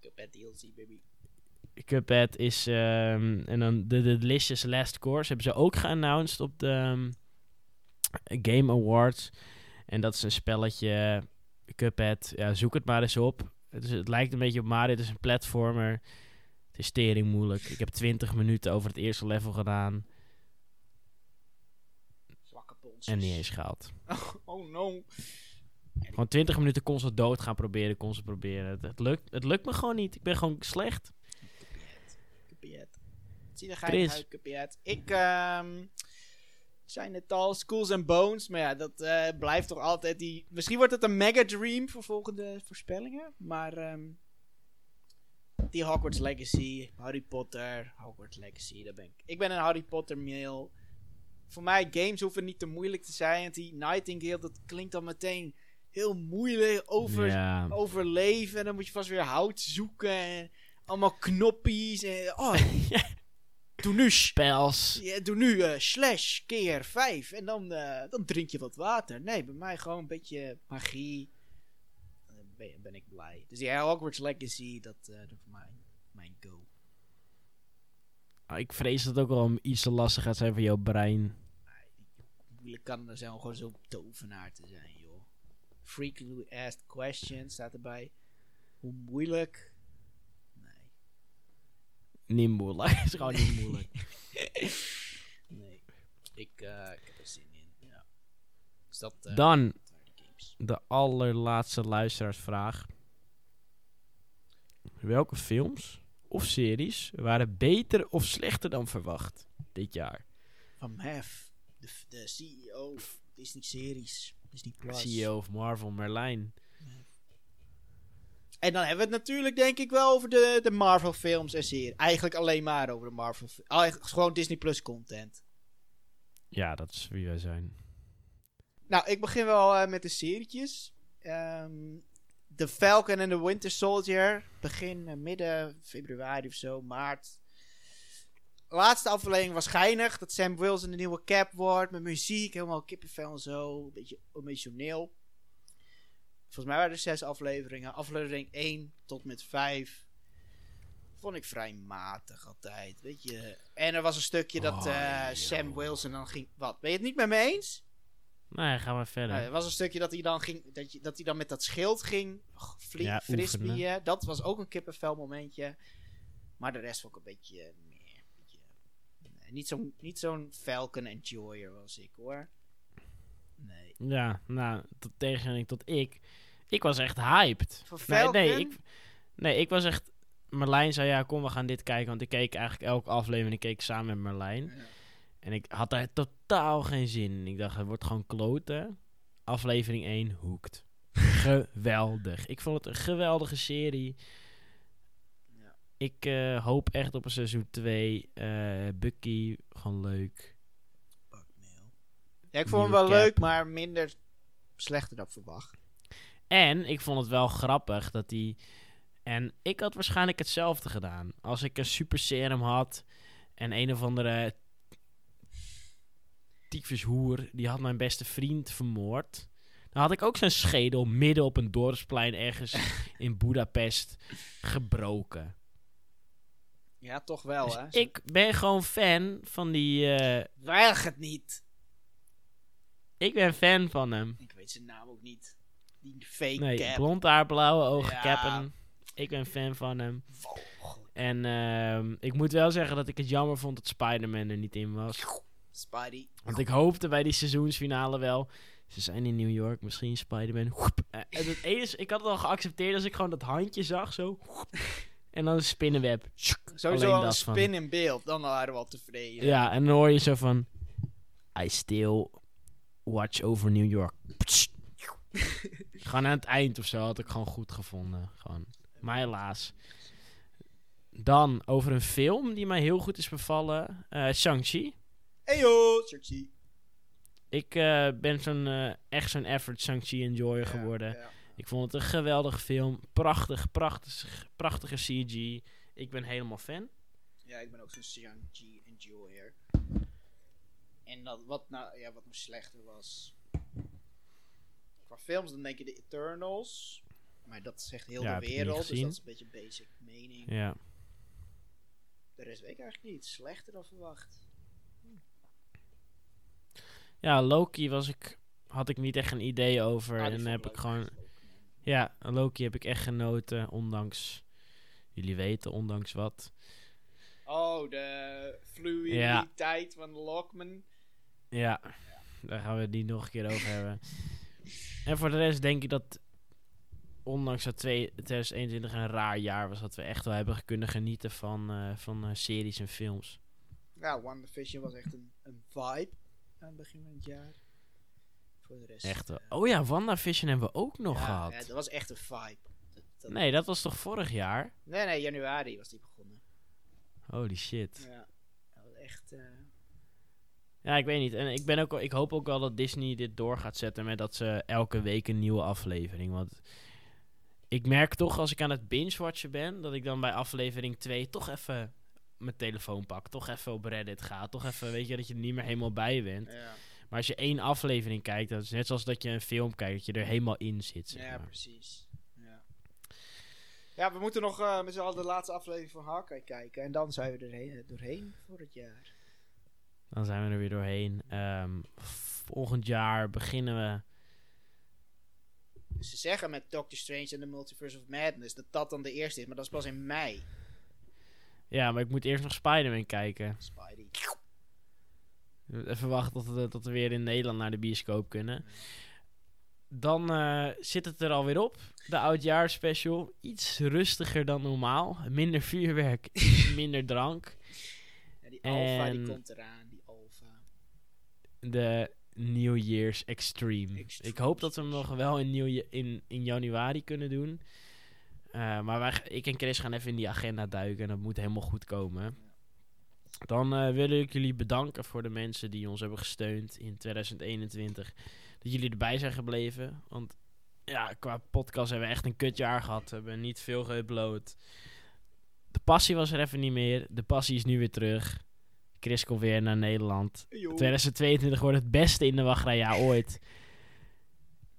Cuphead DLC, baby. Cuphead is... ehm, en dan de, de Delicious Last Course hebben ze ook geannounced op de ehm, Game Awards. En dat is een spelletje... Cuphead, ja, zoek het maar eens op. Het, is, het lijkt een beetje op Mario, het is een platformer. Het is tering moeilijk. Ik heb 20 minuten over het eerste level gedaan Zwakke en niet eens gehaald. oh no. Gewoon 20 minuten constant dood gaan proberen, constant proberen. Het, het lukt, het lukt me gewoon niet. Ik ben gewoon slecht. Cuphead. Cuphead. Geinig Chris. uit, Cuphead. Ik, ehm zijn het al, Schools and Bones. Maar ja, dat eh, blijft toch altijd die... Misschien wordt het een mega dream voor volgende voorspellingen. Maar ehm, die Hogwarts Legacy, Harry Potter, Hogwarts Legacy, daar ben ik. Ik ben een Harry Potter mail. Voor mij, games hoeven niet te moeilijk te zijn. Want die Nightingale, dat klinkt dan meteen heel moeilijk over Ja. overleven. En dan moet je vast weer hout zoeken. En allemaal knoppies. En, oh, doe nu, Spels. ja, doe nu eh, slash keer 5. En dan, eh, dan drink je wat water. Nee, bij mij gewoon een beetje magie. Dan ben, ben ik blij. Dus ja, Hogwarts Legacy, dat, eh dat voor mij mijn go. Ah, Ik vrees dat het ook wel iets te lastig gaat zijn voor jouw brein. Moeilijk kan het nou zijn om gewoon zo'n tovenaar te zijn, joh. Frequently asked questions staat erbij. Hoe moeilijk? Niet moeilijk. Het is gewoon niet moeilijk. nee. Ik, eh, ik heb er zin in. Ja. Dus dat. eh, Dan de allerlaatste luisteraarsvraag. Welke films of series waren beter of slechter dan verwacht dit jaar? Van Mev, de, de CEO Disney Series, Disney Plus. CEO of Marvel, Merlijn. En dan hebben we het natuurlijk denk ik wel over de, de Marvel films en series. Eigenlijk alleen maar over de Marvel eigenlijk gewoon Disney Plus content. Ja, dat is wie wij zijn. Nou, ik begin wel eh, met de serietjes. Ehm The Falcon and the Winter Soldier. Begin eh, midden februari of zo, maart. Laatste aflevering was geinig. Dat Sam Wilson de nieuwe cap wordt. Met muziek, helemaal kippenvel en zo. Een beetje emotioneel. Volgens mij waren er zes afleveringen. Aflevering 1 tot met 5. Vond ik vrij matig altijd. Weet je. En er was een stukje dat Oh, eh. Sam Wilson dan ging. Wat? Ben je het niet met me eens? Nee, gaan we verder. Nou, er was een stukje dat hij dan, ging, dat, je, dat, hij dan met dat schild ging vlie- Ja, frisbeeën. oefenen. Dat was ook een kippenvel momentje. Maar de rest vond ik een beetje... eh, een beetje nee, niet zo'n niet zo'n Falcon Enjoyer was ik hoor. Nee. Ja, nou, tot tegenstelling tot ik. Ik was echt hyped. Voor Nee, Falcon? nee, ik, nee, ik was echt... Marlijn zei, ja, kom, we gaan dit kijken. Want ik keek eigenlijk elke aflevering ik keek samen met Marlijn. Ja. En ik had daar totaal geen zin in. Ik dacht, het wordt gewoon kloten. Aflevering 1, hoekt. Geweldig. Ik vond het een geweldige serie. Ja. Ik eh, hoop echt op een seizoen 2. eh Bucky, gewoon leuk. Ja, ik vond hem wel leuk, maar minder slechter dan verwacht. En ik vond het wel grappig dat hij... En ik had waarschijnlijk hetzelfde gedaan. Als ik een super serum had en een of andere tyfushoer, die had mijn beste vriend vermoord. Dan had ik ook zijn schedel midden op een dorpsplein ergens in Budapest gebroken. Ja, toch wel Dus hè. ik ben gewoon fan van die... eh, Weig het niet. ik ben fan van hem. Ik weet zijn naam ook niet. Die fake Nee, cap. blond haar, blauwe ogen, Ja. cappen. Ik ben fan van hem. En ehm, ik moet wel zeggen dat ik het jammer vond dat Spider-Man er niet in was. Spidey. Want ik hoopte bij die seizoensfinale wel. Ze zijn in New York, misschien Spider-Man. Eh, En het enige, ik had het al geaccepteerd als ik gewoon dat handje zag, zo. En dan een spinnenweb. Sowieso al een dat van. spin in beeld. Dan waren we al tevreden. Ja, en dan hoor je zo van... I still watch over New York. gewoon aan het eind of zo had ik gewoon goed gevonden. Gewoon. Maar helaas. Dan over een film die mij heel goed is bevallen. eh Shang-Chi. Eyo, Shang-Chi. Ik eh, ben zo'n, eh, echt zo'n effort Shang-Chi enjoyer geworden. Ja. Ik vond het een geweldige film. Prachtig, prachtig, prachtige CG. Ik ben helemaal fan. Ja, ik ben ook zo'n Shang-Chi enjoyer. En dat, wat, nou, ja, wat nou slechter was. Qua films, dan denk je de Eternals. Maar dat zegt heel Ja, de wereld, dus dat is een beetje basic mening. Ja. De rest weet ik eigenlijk niet. Slechter dan verwacht. Ja, Loki was ik, had ik niet echt een idee over. Ah, en heb ik gewoon... Ja, Loki heb ik echt genoten. Ondanks... Jullie weten, ondanks wat. Oh, de fluiditeit van Lockman. Ja, daar gaan we het niet nog een keer over hebben. En voor de rest denk ik dat... Ondanks dat twee- 2021 een raar jaar was... dat we echt wel hebben kunnen genieten van, eh, van eh, series en films. Ja, WandaVision was echt een, een vibe aan het begin van het jaar. Voor de rest. Echt eh, Oh ja, WandaVision hebben we ook nog ja, gehad. Ja, dat was echt een vibe. Dat- dat- Nee, dat was toch vorig jaar? nee, nee, januari was die begonnen. Holy shit. Ja, dat was echt. Ja, ik weet niet. En ik, ben ook, ik hoop ook wel dat Disney dit door gaat zetten met dat ze elke week een nieuwe aflevering. Want ik merk toch als ik aan het binge-watchen ben, dat ik dan bij aflevering 2 toch even mijn telefoon pak. Toch even op Reddit ga. Toch even, weet je, dat je er niet meer helemaal bij bent. ja. Maar als je één aflevering kijkt, dat is net zoals dat je een film kijkt, dat je er helemaal in zit. Zeg ja, precies. Ja. ja, we moeten nog eh, met z'n allen de laatste aflevering van Hawkeye kijken. En dan zijn we er heen- doorheen voor het jaar. Dan zijn we er weer doorheen. Ehm, volgend jaar beginnen we. Dus ze zeggen met Doctor Strange en the Multiverse of Madness dat dat dan de eerste is, maar dat is pas in mei. Ja, maar ik moet eerst nog Spider-Man kijken. Spidey. Even wachten tot we, tot we weer in Nederland naar de bioscoop kunnen. Dan eh, zit het er alweer op. De oudjaarspecial. Iets rustiger dan normaal. Minder vuurwerk, minder drank. Ja, die Alpha die En- komt eraan. De New Year's Extreme. Ik hoop dat we hem nog wel in, nieuw, in, in januari kunnen doen. Eh, maar ik en Chris gaan even in die agenda duiken. En dat moet helemaal goed komen. Dan eh, wil ik jullie bedanken voor de mensen die ons hebben gesteund in 2021. Dat jullie erbij zijn gebleven. Want ja, qua podcast hebben we echt een kutjaar gehad. We hebben niet veel geüpload. De passie was er even niet meer. De passie is nu weer terug. Chris komt weer naar Nederland. 2022 wordt het beste in de wachtrijjaar ooit.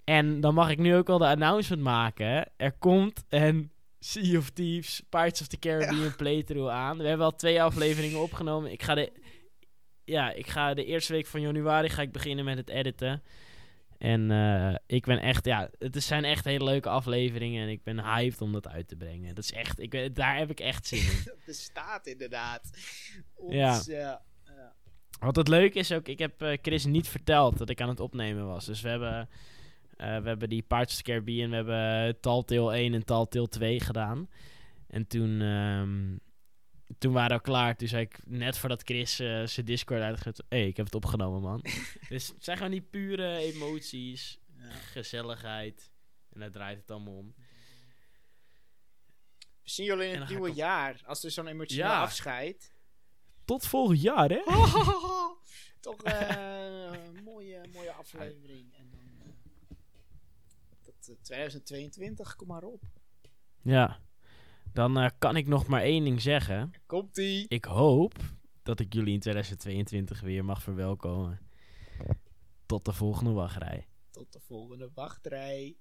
En dan mag ik nu ook wel de announcement maken. Er komt een Sea of Thieves, Pirates of the Caribbean playthrough aan. We hebben al twee afleveringen opgenomen. Ik ga de, ja, ik ga de eerste week van januari ga ik beginnen met het editen. En eh, ik ben echt, ja, het is- zijn echt hele leuke afleveringen. En ik ben hyped om dat uit te brengen. Dat is echt, ik, ben- daar heb ik echt zin in. Dat bestaat inderdaad. Ons, Ja. Wat het leuke is ook, ik heb eh, Chris niet verteld dat ik aan het opnemen was. Dus we hebben, eh, we hebben die Pirates of the Caribbean, we hebben Telltale 1 en Telltale 2 gedaan. En toen, ehm, toen waren we klaar. Toen zei ik, net voordat Chris eh, zijn Discord uitgezet, hé, hey, ik heb het opgenomen, man. dus het zijn gewoon die pure emoties, Ja. gezelligheid. En daar draait het allemaal om. We zien jullie in het nieuwe op- jaar. Als er zo'n emotioneel Ja. afscheid. Tot volgend jaar, hè? Toch eh, een mooie, mooie aflevering. En dan. eh, dat, eh, 2022, kom maar op. Ja. Dan eh, kan ik nog maar één ding zeggen. Komt ie. Ik hoop dat ik jullie in 2022 weer mag verwelkomen. Tot de volgende wachtrij. Tot de volgende wachtrij.